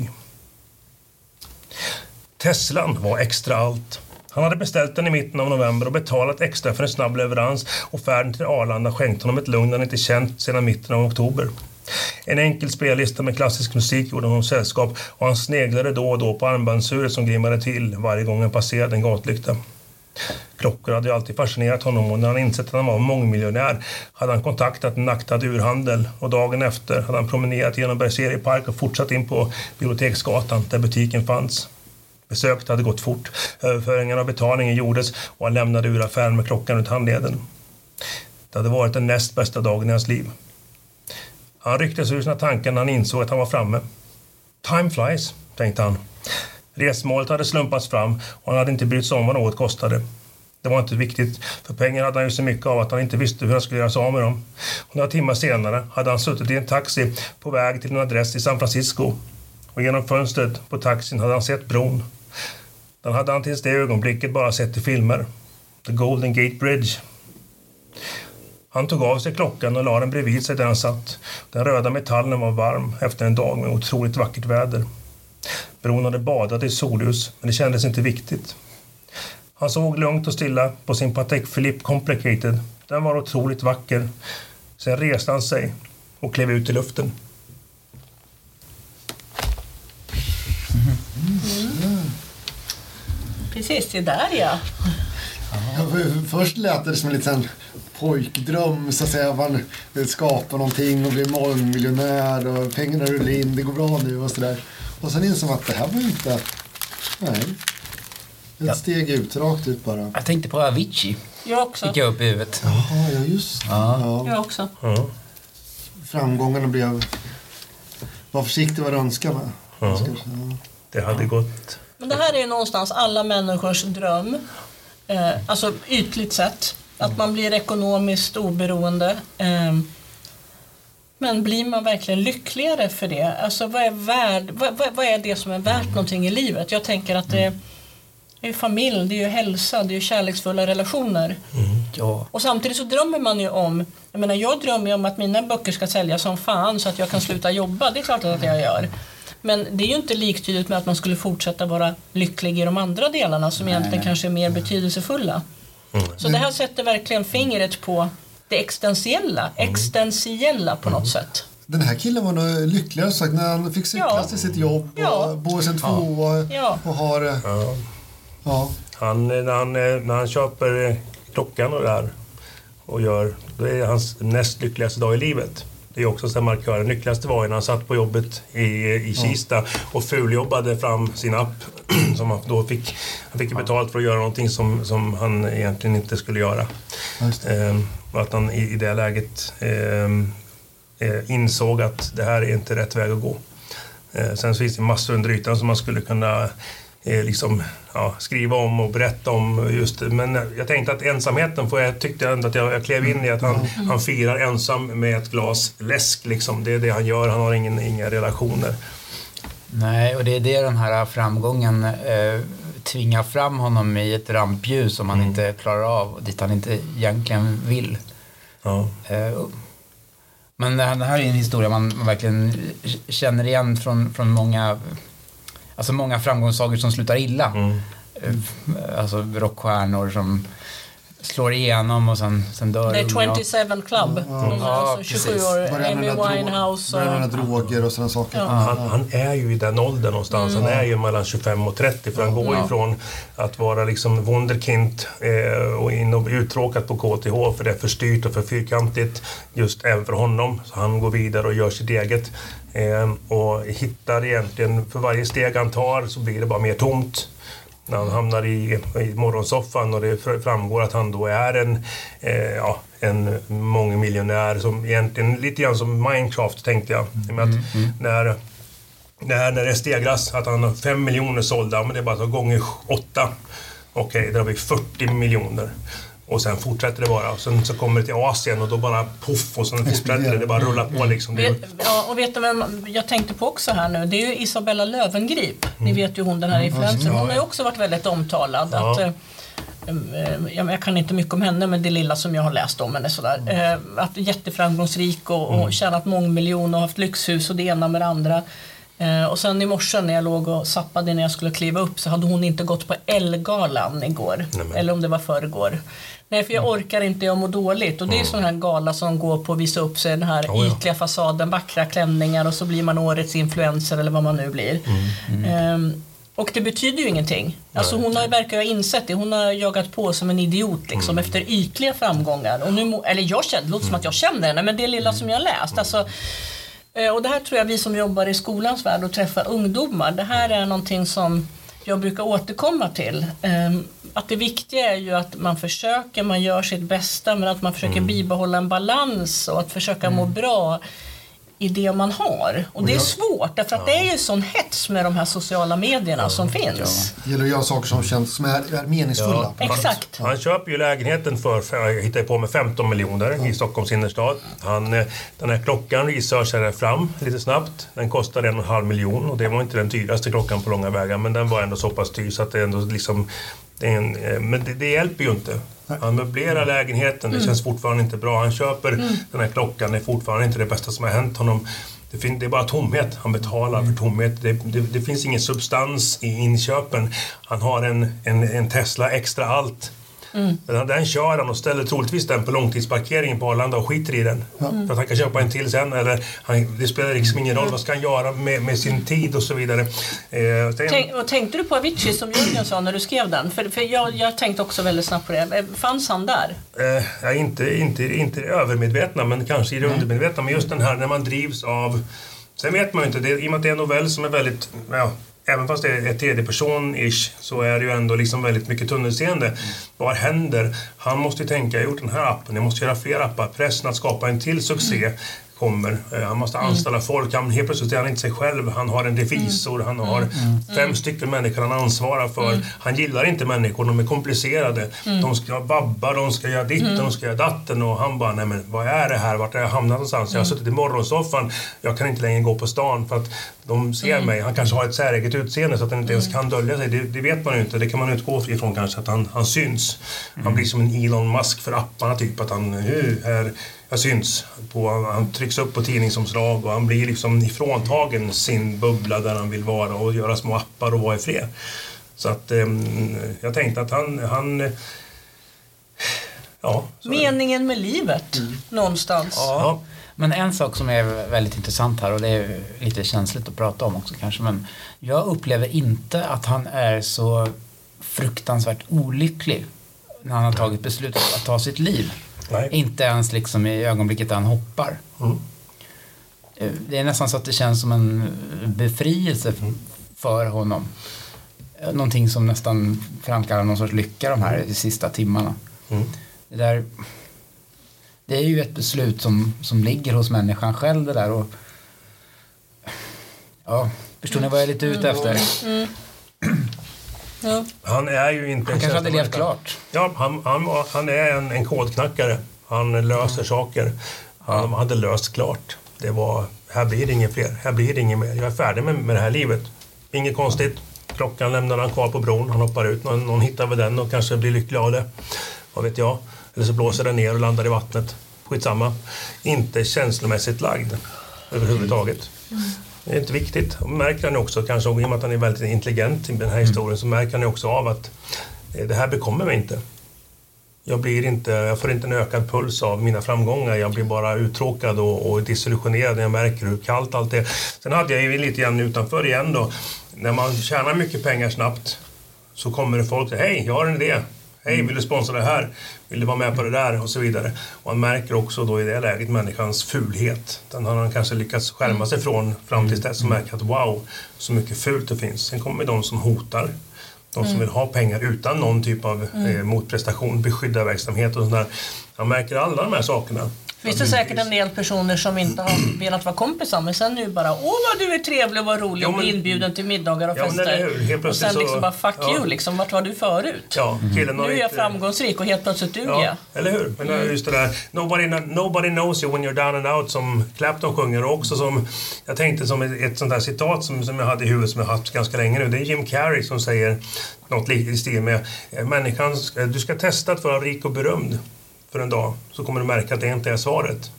Teslan var extra allt. Han hade beställt den i mitten av november och betalat extra för en snabb leverans och färden till Arlanda skänkte honom ett lugn han inte känt sedan mitten av oktober. En enkel spellista med klassisk musik gjorde honom sällskap och han sneglade då och då på armbandsuret som grimmade till varje gång han passerade en gatlykta. Klockor hade ju alltid fascinerat honom och när han insett att han var mångmiljonär hade han kontaktat en aktad urhandel och dagen efter hade han promenerat genom Bergserie park och fortsatt in på Biblioteksgatan där butiken fanns. Besöket hade gått fort, överföringen av betalningen gjordes och han lämnade ur affären med klockan runt handleden. Det hade varit den näst bästa dagen i hans liv. Han rycktes ur sina tankar när han insåg att han var framme. Time flies, tänkte han. Resmålet hade slumpats fram och han hade inte brytt sig om vad något kostade. Det var inte viktigt, för pengar hade han ju så mycket av att han inte visste hur han skulle göra sig av med dem. Och några timmar senare hade han suttit i en taxi på väg till en adress i San Francisco. Och genom fönstret på taxin hade han sett bron. Den hade han tills det ögonblicket bara sett i filmer. The Golden Gate Bridge. Han tog av sig klockan och la den bredvid sig där han satt. Den röda metallen var varm efter en dag med otroligt vackert väder. Bron hade badat i solljus, men det kändes inte viktigt. Han såg lugnt och stilla på sin Patek Philippe Complicated. Den var otroligt vacker. Sen reste han sig och klev ut i luften. Precis, det där ja. Ja, för- Först lät det som en liten pojkdröm, så att säga. Man skapar någonting och blir mångmiljonär och pengarna rullar in, det går bra nu och sådär. Och sen insåg man att det här var ju inte... Nej. Ett Ja. steg ut, rakt ut bara. Jag tänkte på Avicii. Jag också. Fick jag upp i huvudet. Jaha, ja just ja. Jag också. Ja. Framgångarna blev... Var försiktig vad du önskar med. Ja. Ska- ja. Det hade gått. Men det här är ju någonstans alla människors dröm. Eh, alltså ytligt sett. Att man blir ekonomiskt oberoende. Eh, men blir man verkligen lyckligare för det? Alltså vad är, värd, vad, vad, vad är det som är värt någonting i livet? Jag tänker att det, det är familj, det är ju hälsa, det är ju kärleksfulla relationer. Ja. Och samtidigt så drömmer man ju om, jag menar jag drömmer ju om att mina böcker ska sälja som fan så att jag kan sluta jobba, det är klart att jag gör. Men det är ju inte liktydigt med att man skulle fortsätta vara lycklig i de andra delarna som egentligen kanske är mer betydelsefulla. Så det här sätter verkligen fingret på det existentiella, existentiella på något sätt. Den här killen var nog lyckligare sagt när han fick cykla Ja. till sitt jobb och Ja. bo i sin tvåa Ja. och har... eh, Ja. Ja. Han, när, han, eh, när han köper eh, klockan och det där och gör, då är det hans näst lyckligaste dag i livet. Det är också en här markör. Den lyckligaste var när han satt på jobbet i, i Kista och fuljobbade fram sin app. Som han, då fick, han fick betalt för att göra någonting som, som han egentligen inte skulle göra. Och att han i, i det läget ehm, eh, insåg att det här är inte rätt väg att gå. Eh, sen så finns det massor under ytan som man skulle kunna eh, liksom, ja, skriva om och berätta om. just. Men eh, jag tänkte att ensamheten, för jag tyckte ändå att jag, jag klev in i att han, han firar ensam med ett glas läsk. Liksom. Det är det han gör, han har ingen, inga relationer. Nej, och det är det den här framgången eh, tvingar fram honom i ett rampljus som han inte klarar av och dit han inte egentligen vill. Ja. Eh, men det här, är en historia man, man verkligen känner igen från, från många, alltså många framgångssagor som slutar illa. Mm. Eh, Alltså rockstjärnor som slår igenom och sen, sen dör Det är unga. 27 Club. De är Ja, alltså 27 precis. år. Amy Winehouse börjar och... använda droger och sådana saker. Ja. Han, han är ju i den åldern någonstans. Han är ju mellan 25 och 30 för han går Ja. ifrån att vara liksom wunderkind eh, och in och uttråkat på KTH för det är för styrt och för fyrkantigt just även för honom. Så han går vidare och gör sitt eget eh, och hittar egentligen, för varje steg han tar så blir det bara mer tomt. När han hamnar i, i morgonsoffan och det fr- framgår att han då är en, eh, ja, en mångmiljonär som egentligen lite grann som Minecraft tänkte jag. I och med att när det här när det stegras, att han har 5 miljoner sålda, men det är bara så gånger 8. Okej, där har vi 40 miljoner. Och sen fortsätter det bara. Och sen så kommer det till Asien och då bara poff och sen fortsätter det. Det bara rullar på liksom. Är, Vet, ja, och vet du vem jag tänkte på också här nu? Det är ju Isabella Lövengrip. Ni vet ju hon den här influencern. Hon har ju också varit väldigt omtalad. Ja. Att, eh, eh, jag jag kan inte mycket om henne men det lilla som jag har läst om henne sådär. Eh, Att jätteframgångsrik och, och tjänat mångmiljon och haft lyxhus och det ena med det andra. Eh, och sen i morse när jag låg och sappade när jag skulle kliva upp så hade hon inte gått på Ellegalan igår. Nämen. Eller om det var förrgår. Nej, för jag orkar inte, jag mår dåligt. Och det är sån här gala som går på att visa upp sig den här Oh, ja. ytliga fasaden, vackra klänningar och så blir man årets influencer eller vad man nu blir. Ehm, och det betyder ju ingenting. Alltså hon har, verkar ha insett det. Hon har jagat på som en idiot liksom, efter ytliga framgångar. Och nu, eller jag känner, det låter som att jag känner henne, men det lilla som jag läst. Alltså, och det här tror jag vi som jobbar i skolans värld och träffar ungdomar, det här är någonting som jag brukar återkomma till. Ehm, Att det viktiga är ju att man försöker, man gör sitt bästa men att man försöker bibehålla en balans och att försöka må bra i det man har. Och det är svårt därför att det är ju sån hets med de här sociala medierna som finns. Det gäller att göra saker som känns som är, är meningsfulla. Exakt. Han köper ju lägenheten för, hittar på med 15 miljoner i Stockholms innerstad. Han, eh, den här klockan researchade jag fram lite snabbt. Den kostade en och en halv miljon och det var inte den dyraste klockan på långa vägar men den var ändå så pass dyr så att det ändå liksom det är en, eh, men det, det hjälper ju inte. Han möblerar lägenheten, det känns fortfarande inte bra. Han köper den här klockan, det är fortfarande inte det bästa som har hänt honom. Det, fin- det är bara tomhet. Han betalar för tomhet. Det, det, det finns ingen substans i inköpen. Han har en, en, en Tesla extra allt. Den, den kör han och ställer troligtvis den på långtidsparkeringen på Arlanda och skiter i den. För att han kan köpa en till sen. Eller han, det spelar liksom ingen roll. Vad ska han göra med, med sin tid och så vidare. Eh, sen- Tänk, och tänkte du på Avicii som Jörgen sa när du skrev den? För, för jag, jag tänkte också väldigt snabbt på det. Eh, Fanns han där? Eh, inte, inte, inte övermedvetna, men kanske i det undermedvetna. Men just den här när man drivs av... Sen vet man ju inte, det, i och med att det är en novell som är väldigt... Ja, även fast det är tredje person-ish så är det ju ändå liksom väldigt mycket tunnelseende. Vad händer? Han måste ju tänka, jag har gjort den här appen, jag måste göra fler appar. Pressen att skapa en till succé kommer. Eh, Han måste anställa folk. Han, helt plötsligt är han inte sig själv. Han har en revisor. Han har fem stycken människor han ansvarar för. Han gillar inte människor. De är komplicerade. De ska vabba, de ska göra ditten, de ska göra datten. Och han bara, nej men vad är det här? Vart har jag hamnat någonstans? Jag har suttit i morgonsoffan. Jag kan inte längre gå på stan för att de ser mig. Han kanske har ett säreget utseende så att han inte ens kan dölja sig. Det, det vet man ju inte. Det kan man utgå ifrån kanske, att han, han syns. Han blir som en Elon Musk för apparna, typ. Att han, "Hu, här, jag syns. På, han trycks upp på tidningsomslag och han blir liksom ifråntagen sin bubbla där han vill vara och göra små appar och vara i fred. Så att ehm, jag tänkte att han... han eh, ja. Meningen med livet, någonstans. ja. Men en sak som är väldigt intressant här och det är lite känsligt att prata om också kanske men jag upplever inte att han är så fruktansvärt olycklig när han har tagit beslutet att ta sitt liv. Nej. Inte ens liksom i ögonblicket där han hoppar. Mm. Eh, Det är nästan så att det känns som en befrielse f- för honom. Eh, Någonting som nästan framkallar någon sorts lycka de här sista timmarna. Mm. Det där det är ju ett beslut som, som ligger hos människan själv det där och ja, förstår ni vad jag är lite ute efter? Ja. Han är ju inte... Han kanske hade levt klart. Ja, han, han, han är en, en kodknackare. Han löser saker. Han hade löst klart. Det var, här blir det inget fler. Här blir det inget mer. Jag är färdig med, med det här livet. Inget konstigt. Klockan lämnar han kvar på bron. Han hoppar ut. Någon, någon hittar väl den och kanske blir lycklig av det. Vad vet jag. Eller så blåser den ner och landar i vattnet. Skitsamma. Inte känslomässigt lagd överhuvudtaget. Det är inte viktigt. Och märker han också, kanske i och med att han är väldigt intelligent i den här historien, så märker han också av att eh, det här bekommer mig inte. Jag, blir inte, jag får inte en ökad puls av mina framgångar. Jag blir bara uttråkad och, och desillusionerad när jag märker hur kallt allt är. Sen hade jag ju lite grann utanför igen då. När man tjänar mycket pengar snabbt så kommer det folk och säger hej, jag har en idé. Hej, vill du sponsra det här? Vill du vara med på det där? Och så vidare. Och man märker också då i det läget människans fulhet. Den har han kanske lyckats skärma sig från fram tills dess och märker att wow, så mycket fult det finns. Sen kommer de som hotar. De som vill ha pengar utan någon typ av eh, motprestation, beskyddarverksamhet och sådär. Han märker alla de här sakerna. Finns det säkert en del personer som inte har velat vara kompisar men sen nu bara åh vad du är trevlig och vad rolig Ja, och blir inbjuden till middagar och Ja, fester. Helt och sen liksom så- bara fuck ja. you liksom, vart var du förut? Ja, killen har Nu är jag framgångsrik och helt plötsligt duger Ja, jag. eller hur? Men Mm. just det där, nobody, nobody knows you when you're down and out som Clapton sjunger och också som, jag tänkte som ett, ett sånt där citat som, som jag hade i huvudet som jag haft ganska länge nu. Det är Jim Carrey som säger något i stil med eh, människan, ska- du ska testa att vara rik och berömd för en dag så kommer du märka att det inte är svaret.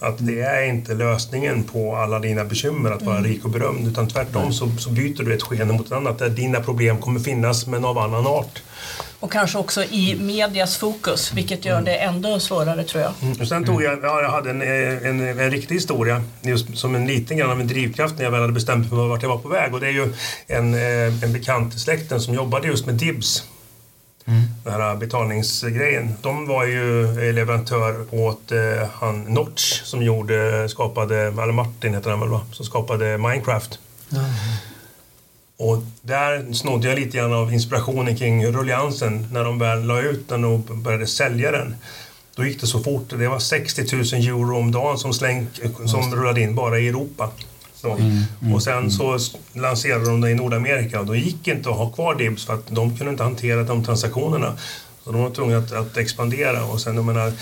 Att det är inte lösningen på alla dina bekymmer att vara rik och berömd utan tvärtom så, så byter du ett skeende mot ett annat där dina problem kommer finnas men av annan art. Och kanske också i medias fokus, vilket gör det ändå svårare tror jag. Och sen tog jag, ja, jag hade en, eh, en, en riktig historia just som en liten grann av en drivkraft när jag väl hade bestämt mig för vart jag var på väg och det är ju en, eh, en bekant i släkten som jobbade just med Dibs. Den här betalningsgrejen. De var ju leverantör åt eh, han Notch som gjorde, skapade, eller Martin heter han väl va? Som skapade Minecraft. Och där snodde jag lite grann av inspirationen kring rulliansen när de väl la ut den och började sälja den. Då gick det så fort. Det var 60 000 euro om dagen som, släng, som rullade in bara i Europa. Så. Och sen så lanserade de det i Nordamerika och då gick inte att ha kvar Dibs för att de kunde inte hantera de transaktionerna. Så de var tvungna att, att expandera och sen jag menar,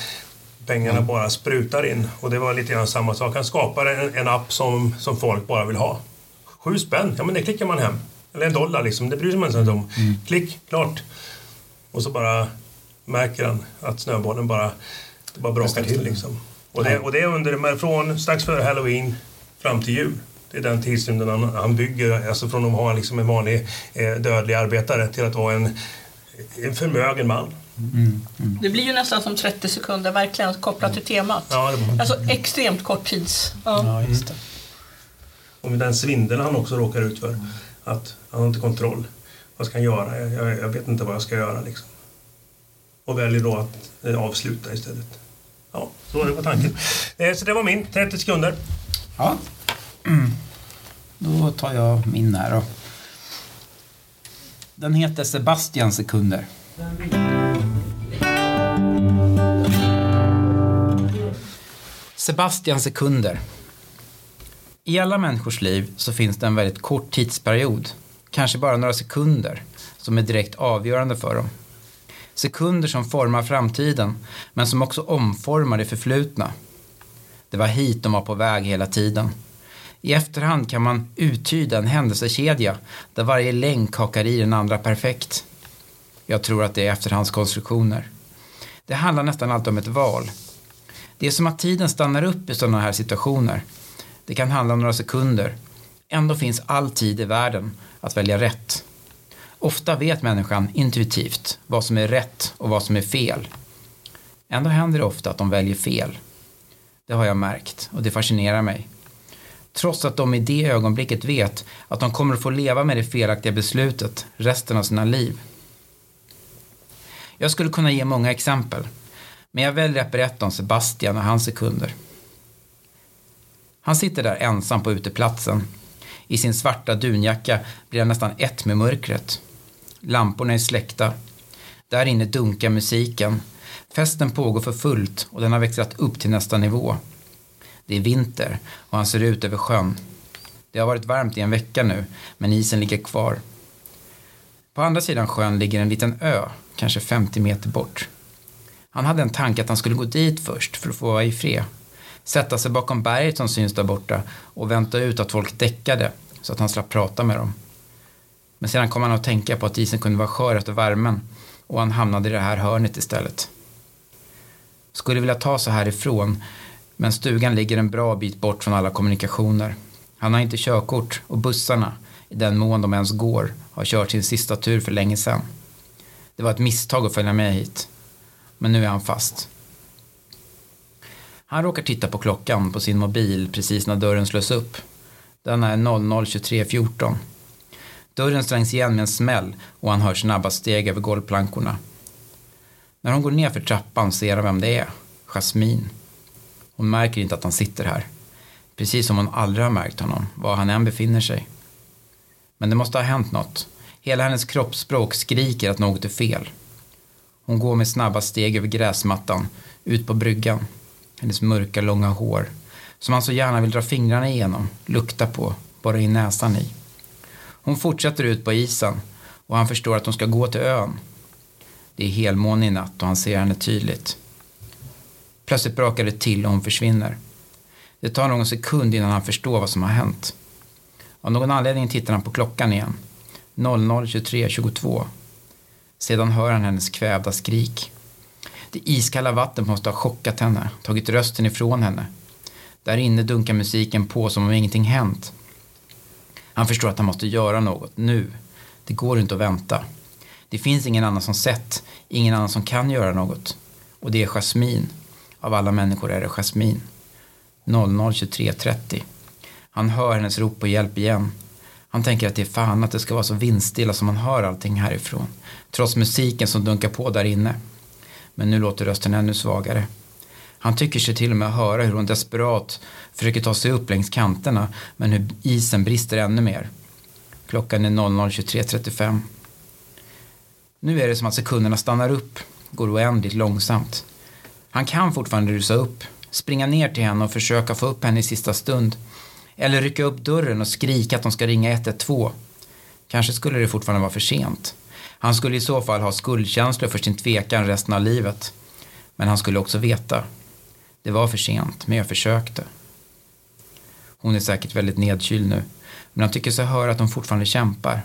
pengarna bara sprutar in. Och det var lite grann samma sak. Han skapar en, en app som, som folk bara vill ha. Sju spänn, ja men det klickar man hem. Eller en dollar liksom, det bryr sig man sig inte om. Klick, klart. Och så bara märker han att snöbollen bara, bara brakar till liksom. Och det, och det är under, från strax före halloween fram till jul. Det är den tidsrymden han, han bygger, alltså från att ha liksom en vanlig eh, dödlig arbetare till att vara en, en förmögen man. Det blir ju nästan som 30 sekunder, verkligen kopplat till temat. Ja, det, Alltså extremt kort tids. Ja. Ja, just det. och med den svindel han också råkar ut för. Att han har inte kontroll. Vad ska han göra? Jag, jag, vet inte vad jag ska göra liksom. Och väljer då att eh, avsluta istället. Ja, så var det på tanken. Eh, så det var min, 30 sekunder. Ja. Mm. Då tar jag min här då. Den heter Sebastian sekunder. Sebastian sekunder. I alla människors liv så finns det en väldigt kort tidsperiod, kanske bara några sekunder, som är direkt avgörande för dem. Sekunder som formar framtiden, men som också omformar det förflutna. Det var hit de var på väg hela tiden. I efterhand kan man uttyda en händelsekedja där varje länk hakar i den andra perfekt. Jag tror att det är efterhandskonstruktioner. Det handlar nästan alltid om ett val. Det är som att tiden stannar upp i sådana här situationer. Det kan handla om några sekunder. Ändå finns all tid i världen att välja rätt. Ofta vet människan intuitivt vad som är rätt och vad som är fel. Ändå händer det ofta att de väljer fel. Det har jag märkt och det fascinerar mig. Trots att de i det ögonblicket vet att de kommer att få leva med det felaktiga beslutet resten av sina liv. Jag skulle kunna ge många exempel, men jag väljer att berätta om Sebastian och hans sekunder. Han sitter där ensam på uteplatsen. I sin svarta dunjacka blir han nästan ett med mörkret. Lamporna är släckta. Där inne dunkar musiken. Festen pågår för fullt och den har växlat upp till nästa nivå. Det är vinter och han ser ut över sjön. Det har varit varmt i en vecka nu, men isen ligger kvar. På andra sidan sjön ligger en liten ö, kanske 50 meter bort. Han hade en tanke att han skulle gå dit först för att få vara i fred. Sätta sig bakom berget som syns där borta och vänta ut att folk däckade så att han slapp prata med dem. Men sedan kom han att tänka på att isen kunde vara skör efter värmen och han hamnade i det här hörnet istället. Skulle vilja ta sig härifrån men stugan ligger en bra bit bort från alla kommunikationer. Han har inte körkort och bussarna, i den mån de ens går, har kört sin sista tur för länge sedan. Det var ett misstag att följa med hit. Men nu är han fast. Han råkar titta på klockan på sin mobil precis när dörren slås upp. Den är 00.23.14. Dörren slängs igen med en smäll och han hör snabba steg över golvplankorna. När hon går ner för trappan ser han vem det är. Jasmine. Hon märker inte att han sitter här. Precis som hon aldrig har märkt honom, var han än befinner sig. Men det måste ha hänt något. Hela hennes kroppsspråk skriker att något är fel. Hon går med snabba steg över gräsmattan, ut på bryggan. Hennes mörka, långa hår, som han så gärna vill dra fingrarna igenom, lukta på, borra in näsan i. Hon fortsätter ut på isen och han förstår att hon ska gå till ön. Det är helmåne i natt och han ser henne tydligt. Plötsligt brakar det till och hon försvinner. Det tar någon sekund innan han förstår vad som har hänt. Av någon anledning tittar han på klockan igen. 00.23.22. Sedan hör han hennes kvävda skrik. Det iskalla vattnet måste ha chockat henne, tagit rösten ifrån henne. Där inne dunkar musiken på som om ingenting hänt. Han förstår att han måste göra något, nu. Det går inte att vänta. Det finns ingen annan som sett, ingen annan som kan göra något. Och det är Jasmine, av alla människor är det Jasmin. 00.23.30. Han hör hennes rop på hjälp igen. Han tänker att det är fan att det ska vara så vindstilla som man hör allting härifrån. Trots musiken som dunkar på där inne. Men nu låter rösten ännu svagare. Han tycker sig till och med höra hur hon desperat försöker ta sig upp längs kanterna men hur isen brister ännu mer. Klockan är 00.23.35. Nu är det som att sekunderna stannar upp, går oändligt långsamt. Han kan fortfarande rusa upp, springa ner till henne och försöka få upp henne i sista stund. Eller rycka upp dörren och skrika att de ska ringa 112. Kanske skulle det fortfarande vara för sent. Han skulle i så fall ha skuldkänslor för sin tvekan resten av livet. Men han skulle också veta. Det var för sent, men jag försökte. Hon är säkert väldigt nedkyld nu. Men han tycker sig höra att hon fortfarande kämpar.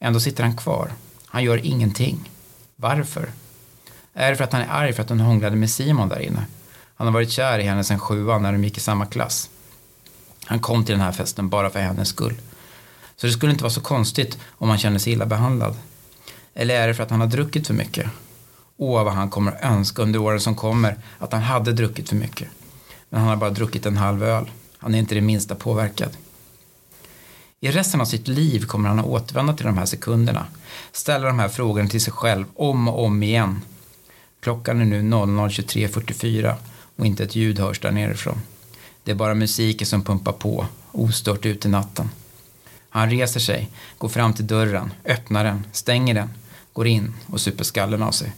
Ändå sitter han kvar. Han gör ingenting. Varför? Är det för att han är arg för att hon hånglade med Simon där inne? Han har varit kär i henne sedan sjuan när de gick i samma klass. Han kom till den här festen bara för hennes skull. Så det skulle inte vara så konstigt om han kände sig illa behandlad. Eller är det för att han har druckit för mycket? Åh, vad han kommer att önska under åren som kommer att han hade druckit för mycket. Men han har bara druckit en halv öl. Han är inte det minsta påverkad. I resten av sitt liv kommer han att återvända till de här sekunderna. Ställa de här frågorna till sig själv om och om igen. Klockan är nu 00.23.44 och inte ett ljud hörs där nerifrån. Det är bara musiken som pumpar på, ostört ut i natten. Han reser sig, går fram till dörren, öppnar den, stänger den, går in och super skallen av sig.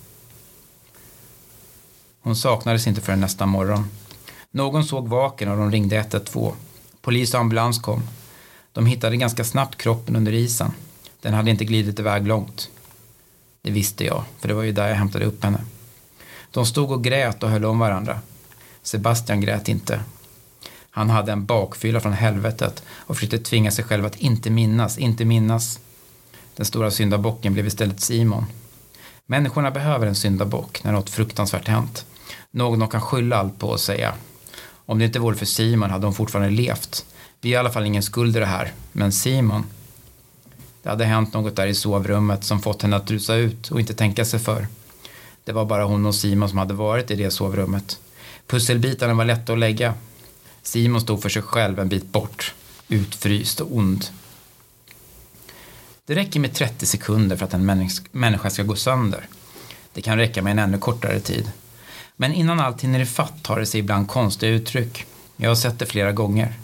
Hon saknades inte förrän nästa morgon. Någon såg vaken och de ringde 112. Polis och ambulans kom. De hittade ganska snabbt kroppen under isen. Den hade inte glidit iväg långt. Det visste jag, för det var ju där jag hämtade upp henne. De stod och grät och höll om varandra. Sebastian grät inte. Han hade en bakfylla från helvetet och försökte tvinga sig själv att inte minnas, inte minnas. Den stora syndabocken blev istället Simon. Människorna behöver en syndabock när något fruktansvärt hänt. Någon de kan skylla allt på och säga. Om det inte vore för Simon hade hon fortfarande levt. Vi har i alla fall ingen skuld i det här, men Simon. Det hade hänt något där i sovrummet som fått henne att rusa ut och inte tänka sig för. Det var bara hon och Simon som hade varit i det sovrummet. Pusselbitarna var lätta att lägga. Simon stod för sig själv en bit bort, utfryst och ond. Det räcker med 30 sekunder för att en människa ska gå sönder. Det kan räcka med en ännu kortare tid. Men innan allt hinner ifatt tar det sig ibland konstiga uttryck. Jag har sett det flera gånger.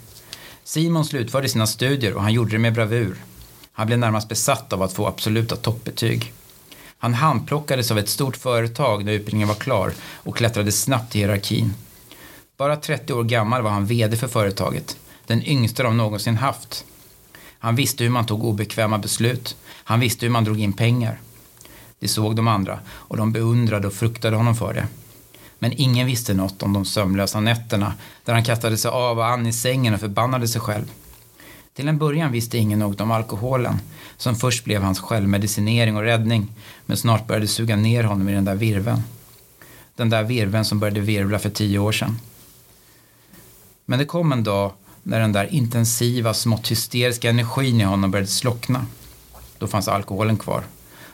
Simon slutförde sina studier och han gjorde det med bravur. Han blev närmast besatt av att få absoluta toppbetyg. Han handplockades av ett stort företag när utbildningen var klar och klättrade snabbt i hierarkin. Bara 30 år gammal var han VD för företaget, den yngsta de någonsin haft. Han visste hur man tog obekväma beslut. Han visste hur man drog in pengar. Det såg de andra och de beundrade och fruktade honom för det. Men ingen visste något om de sömnlösa nätterna där han kastade sig av och an i sängen och förbannade sig själv. Till en början visste ingen något om alkoholen, som först blev hans självmedicinering och räddning, men snart började suga ner honom i den där virven. Den där virven som började virvla för tio år sedan. Men det kom en dag när den där intensiva, smått hysteriska energin i honom började slockna. Då fanns alkoholen kvar.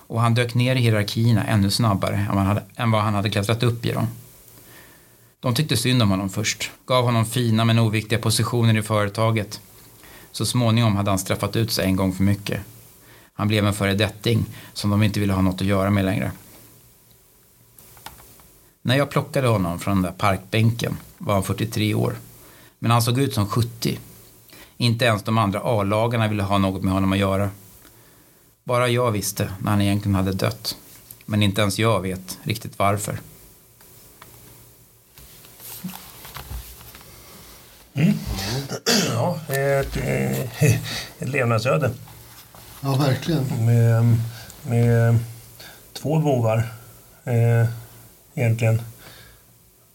Och han dök ner i hierarkierna ännu snabbare än hade, än vad han hade klättrat upp i dem. De tyckte synd om honom först, gav honom fina men oviktiga positioner i företaget. Så småningom hade han straffat ut sig en gång för mycket. Han blev en föredetting som de inte ville ha något att göra med längre. När jag plockade honom från den där parkbänken var han 43 år. Men han såg ut som 70. Inte ens de andra A-lagarna ville ha något med honom att göra. Bara jag visste när han egentligen hade dött. Men inte ens jag vet riktigt varför. Mm. Ja, eh, ett, ett levnadsöde. Ja, verkligen. Med, med två bovar, eh, egentligen.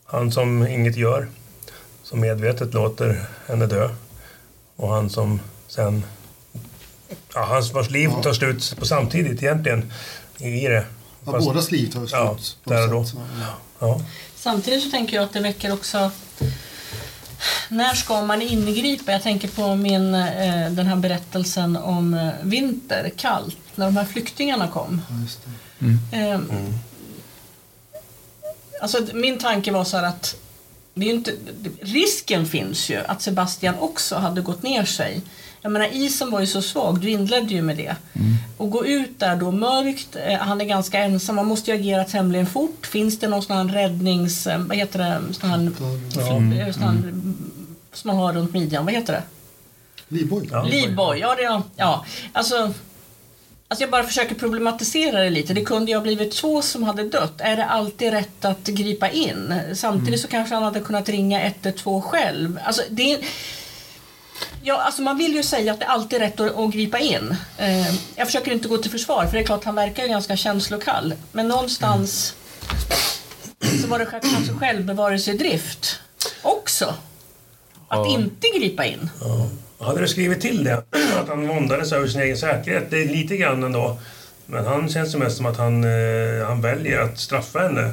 Han som inget gör, som medvetet låter henne dö. Och han som sen... Ja, hans vars liv tar slut på samtidigt egentligen i det. Ja, Fast- bådas liv tar Ja, slut. på där och då. Ja. Samtidigt så tänker jag att det väcker också när ska man ingripa? Jag tänker på min, eh, den här berättelsen om eh, vinter, kallt, när de här flyktingarna kom. Ja, just det. Eh, Alltså, min tanke var så här att det är inte, risken finns ju att Sebastian också hade gått ner sig. Jag menar isen var ju så svag, du inledde ju med det. Och gå ut där då mörkt, eh, han är ganska ensam, man måste ju agera tämligen fort. Finns det någon sån här räddnings... eh, Vad heter det? Sån här, fl- sån här, som man har runt midjan, vad heter det? Livboj. Ja. Livboj, ja, det, ja. ja. Alltså, alltså jag bara försöker problematisera det lite. Det kunde ju ha blivit två som hade dött. Är det alltid rätt att gripa in? Samtidigt så kanske han hade kunnat ringa 112 själv. Alltså, det är, ja, alltså man vill ju säga att det alltid är rätt att, att gripa in. Eh, jag försöker inte gå till försvar, för det är klart han verkar ju ganska känslokall. Men någonstans så var det själv- kanske självbevarelsedrift också. Att Ja. inte gripa in. Hade du skrivit till det, att han våndades över sin egen säkerhet, det är lite grann ändå. Men han känns ju mest som att han, eh, han väljer att straffa henne.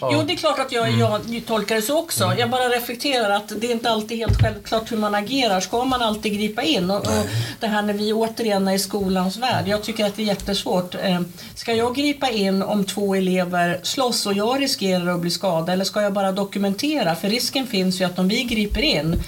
Jo, det är klart att jag, jag tolkar det så också. Jag bara reflekterar att det är inte alltid helt självklart hur man agerar. Ska man alltid gripa in? Och, och det här när vi återigen är i skolans värld. Jag tycker att det är jättesvårt. Eh, Ska jag gripa in om två elever slåss och jag riskerar att bli skadad? Eller ska jag bara dokumentera? För risken finns ju att om vi griper in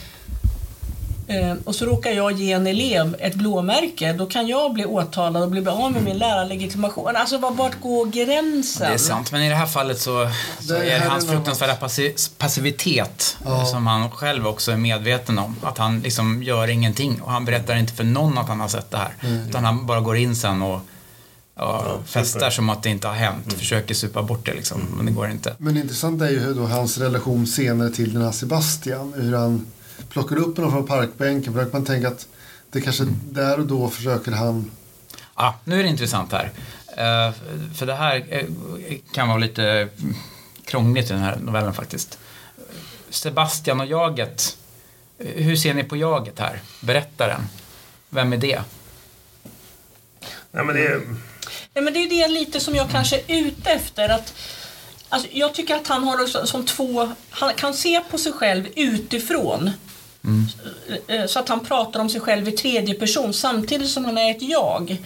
och så råkar jag ge en elev ett blåmärke, då kan jag bli åtalad och bli av med min lärarlegitimation. Alltså, var- vart går gränsen? Det är sant, men i det här fallet så, så Det är det hans är fruktansvärda passi- passivitet Ja. som han själv också är medveten om. Att han liksom gör ingenting och han berättar inte för någon att han har sett det här. Utan han bara går in sen och ja, festar som att det inte har hänt. Försöker supa bort det liksom, men det går inte. Men det intressanta är ju hur då hans relation senare till den här Sebastian. Hur han plockar upp honom från parkbänken. Försöker man tänka att det kanske där och då försöker han Ja, nu är det intressant här. Eh, för det här eh, kan vara lite mm, krångligt i den här novellen faktiskt. Sebastian och jaget. eh, Hur ser ni på jaget här? Berättaren. Vem är det? Nej, men det, Ja, men det är det lite som jag kanske är ute efter. Att, alltså, jag tycker att han har som två... Han kan se på sig själv utifrån. Eh, Så att han pratar om sig själv i tredje person samtidigt som han är ett jag.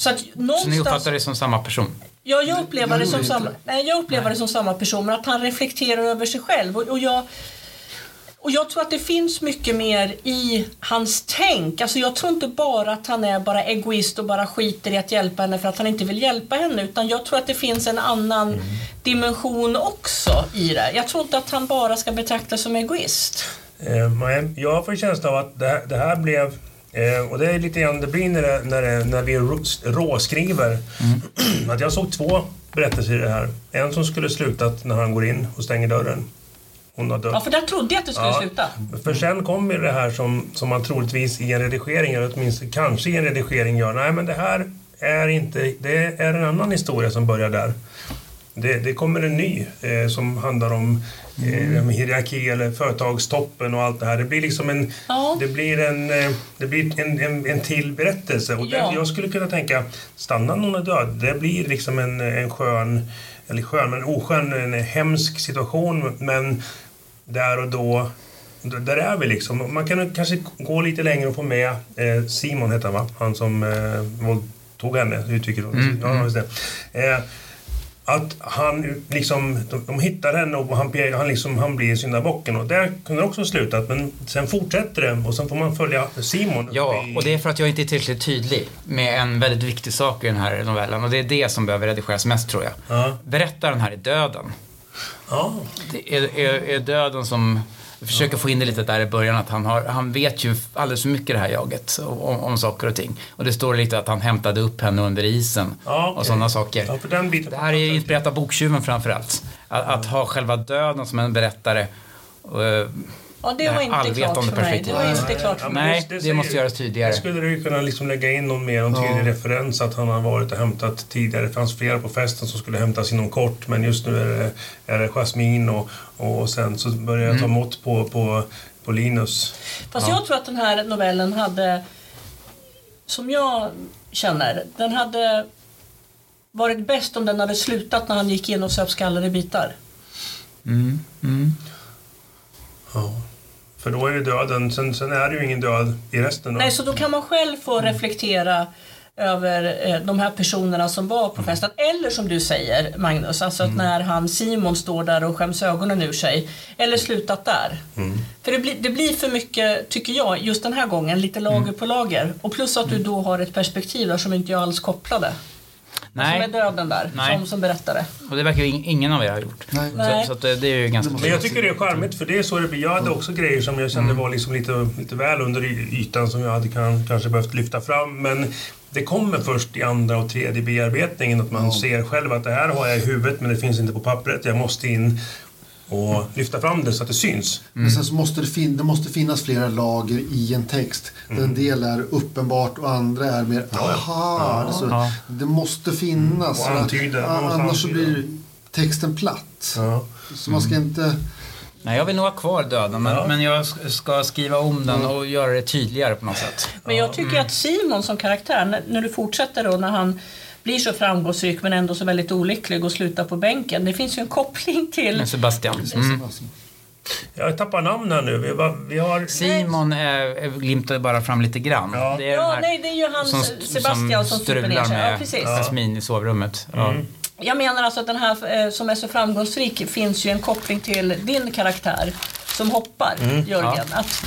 Så att Så någonstans... ni uppfattar det som samma person? Ja, jag upplever, det som samma, nej, jag upplever det som samma person, men att han reflekterar över sig själv. Och, och, jag, och jag tror att det finns mycket mer i hans tänk. Alltså jag tror inte bara att han är bara egoist och bara skiter i att hjälpa henne för att han inte vill hjälpa henne. Utan jag tror att det finns en annan dimension också i det. Jag tror inte att han bara ska betraktas som egoist. Eh, nej, jag får känslan av att det här, det här blev... Eh, och det är lite grann det blir när, det, när, det, när vi rå, råskriver. Att jag såg två berättelser i det här. En som skulle slutat när han går in och stänger dörren. Hon har dött. Ja, för där trodde jag att det skulle Ja. sluta. För sen kommer det här som, som man troligtvis i en redigering, eller åtminstone kanske i en redigering gör. Nej, men det här är inte... Det är en annan historia som börjar där. Det, det kommer en ny eh, som handlar om eh, hierarki eller företagstoppen och allt det här. Det blir liksom en... Ja. Det blir en, eh, det blir en, en, en till berättelse. Och Ja. det, jag skulle kunna tänka, stannar någon är död, det blir liksom en, en skön, eller skön, men oskön, en hemsk situation. Men där och då, där är vi liksom. Man kan kanske gå lite längre och få med eh, Simon, heter han va? Han som eh, våldtog henne, uttrycker hon. Ja, just det. Eh, att han liksom, de, de hittar henne och han, han, liksom, han blir syndabocken. Och där kunde det också ha slutat, men sen fortsätter det och sen får man följa Simon. Ja, och det är för att jag inte är tillräckligt tydlig med en väldigt viktig sak i den här novellen och det är det som behöver redigeras mest tror jag. Ja. Berättaren här är döden. Ja. Det är, är, är döden som jag försöker få in det lite där i början att han, har, han vet ju alldeles för mycket det här jaget om, om saker och ting. Och det står lite att han hämtade upp henne under isen Ja, och sådana saker. Ja, Det här är inspirerat av boktjuven framförallt. Att, att ha själva döden som en berättare. Och, eh, Ja, det Det var inte klart för mig. Det var inte klart för mig. Nej, det måste göras tydligare. Det skulle du kunna liksom lägga in någon mer, en tydlig referens att han har varit och hämtat tidigare. Det fanns flera på festen som skulle hämtas inom kort men just nu är det, är det Jasmine och, och sen så börjar jag ta mått på, på, på Linus. Fast jag tror att den här novellen hade, som jag känner, den hade varit bäst om den hade slutat när han gick in och söp skallen i bitar. Ja. För då är det döden, sen, sen är det ju ingen död i resten. Då. Nej, så då kan man själv få reflektera över eh, de här personerna som var på festen. Eller som du säger Magnus, alltså att när han Simon står där och skäms ögonen ur sig. Eller slutat där. För det blir, det blir för mycket, tycker jag, just den här gången, lite lager på lager. Och plus att du då har ett perspektiv där som inte jag alls kopplade. Som är Nej, döden där, Nej. som, som berättare. och det verkar ju ingen av er ha gjort. Nej. Nej. Så, så att det, det är ju ganska Men jag tycker det är charmigt för det är så det blir. Jag hade också grejer som jag kände var liksom lite, lite väl under ytan som jag hade kan, kanske behövt lyfta fram. Men det kommer först i andra och tredje bearbetningen att man ser själv att det här har jag i huvudet men det finns inte på pappret. Jag måste in och lyfta fram det så att det syns. Men sen så måste det, fin- det måste finnas flera lager i en text. Där en del är uppenbart och andra är mer aha. Alltså, Ja. Det måste finnas. Och så att- antyda, annars så blir texten platt. Ja. Så man ska inte... Nej, jag vill nog ha kvar döden, men, Ja. men jag sk- ska skriva om den och göra det tydligare på något sätt. Men jag tycker att Simon som karaktär, när, när du fortsätter då när han blir så framgångsrik men ändå så väldigt olycklig och slutar på bänken. Det finns ju en koppling till... Med Sebastian. Mm. Jag tappar namn här nu. Vi, var- vi har... Simon eh, glimtade bara fram lite grann. Ja. Det är Ja, här nej, det är ju han som, Sebastian som, ner strular sig. Ja, med precis. Jasmin i sovrummet. Ja. Jag menar alltså att den här eh, som är så framgångsrik finns ju en koppling till din karaktär som hoppar, Jörgen. Att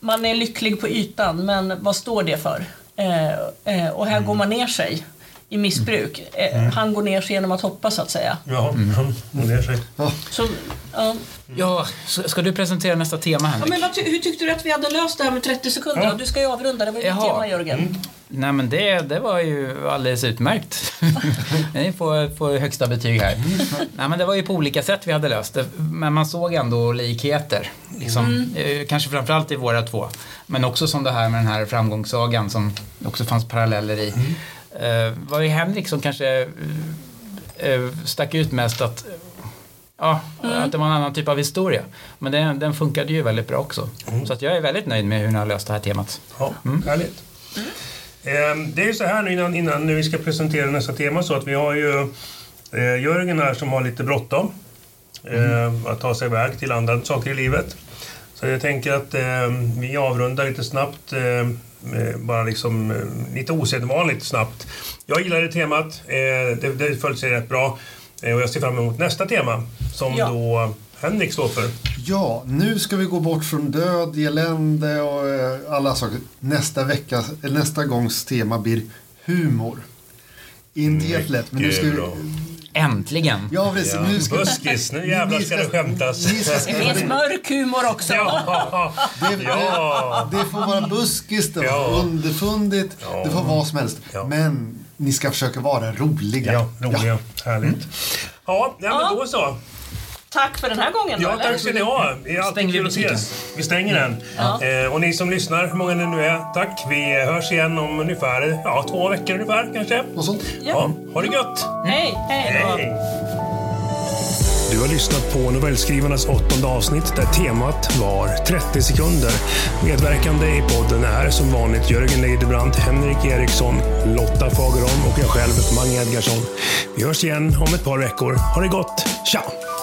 man är lycklig på ytan, men vad står det för? Eh, eh, och här går man ner sig i missbruk. Eh, Han går ner sig genom att hoppa så att säga. Ja, Mm. han går ner sig. Så, ja. Ja, ska du presentera nästa tema Ja, Henrik? men vad ty- hur tyckte du att vi hade löst det här med 30 sekunder? Ja. Du ska ju avrunda, det var ju ditt Jaha. tema Jörgen. Nej men det, det var ju alldeles utmärkt. Ni får, får högsta betyg här. Nej men det var ju på olika sätt vi hade löst det. Men man såg ändå likheter. Liksom. Eh, Kanske framförallt i våra två. Men också som det här med den här framgångssagan som det också fanns paralleller i. Eh, var ju Henrik som kanske eh, eh, stack ut mest att Ja, att det var en annan typ av historia. Men den, den funkade ju väldigt bra också. Så att jag är väldigt nöjd med hur ni har löst det här temat. Ja, härligt. Ehm, Det är ju så här nu innan, innan vi ska presentera nästa tema så att vi har ju eh, Jörgen här som har lite bråttom eh, att ta sig iväg till andra saker i livet. Så jag tänker att eh, vi avrundar lite snabbt, eh, eh, bara liksom eh, lite osedvanligt snabbt. Jag gillade temat, eh, det, det föll sig rätt bra eh, och jag ser fram emot nästa tema som Ja. då Henrik står för. Ja, nu ska vi gå bort från död, elände och eh, alla saker. Nästa, vecka, nästa gångs tema blir humor. Inte helt lätt, men nu ska vi... Äntligen! Ja, precis. Ja, Nu ska, buskis, nu jävlar ska det skämtas. Ska, Det finns mörk humor också. Ja, det, Ja. det, får vara buskis, det får Ja. vara underfundigt, Ja. det får vara vad som helst. Ja. Men ni ska försöka vara roliga. Ja, roliga. Härligt. Ja, ja, men då så. Tack för den här gången Ja, eller? tack ska ni ha. Det är alltid kul att ses. Vi stänger den. Eh, och ni som lyssnar, hur många ni nu är, tack. Vi hörs igen om ungefär ja, två veckor ungefär kanske. Och sånt. Ja, ha det gött! Hej, hej. Hej! Du har lyssnat på novellskrivarnas åttonde avsnitt där temat var 30 sekunder. Medverkande i podden är som vanligt Jörgen Leidebrand, Henrik Eriksson, Lotta Fagerholm och jag själv, Mange Edgarsson. Vi hörs igen om ett par veckor. Ha det gott! Ciao!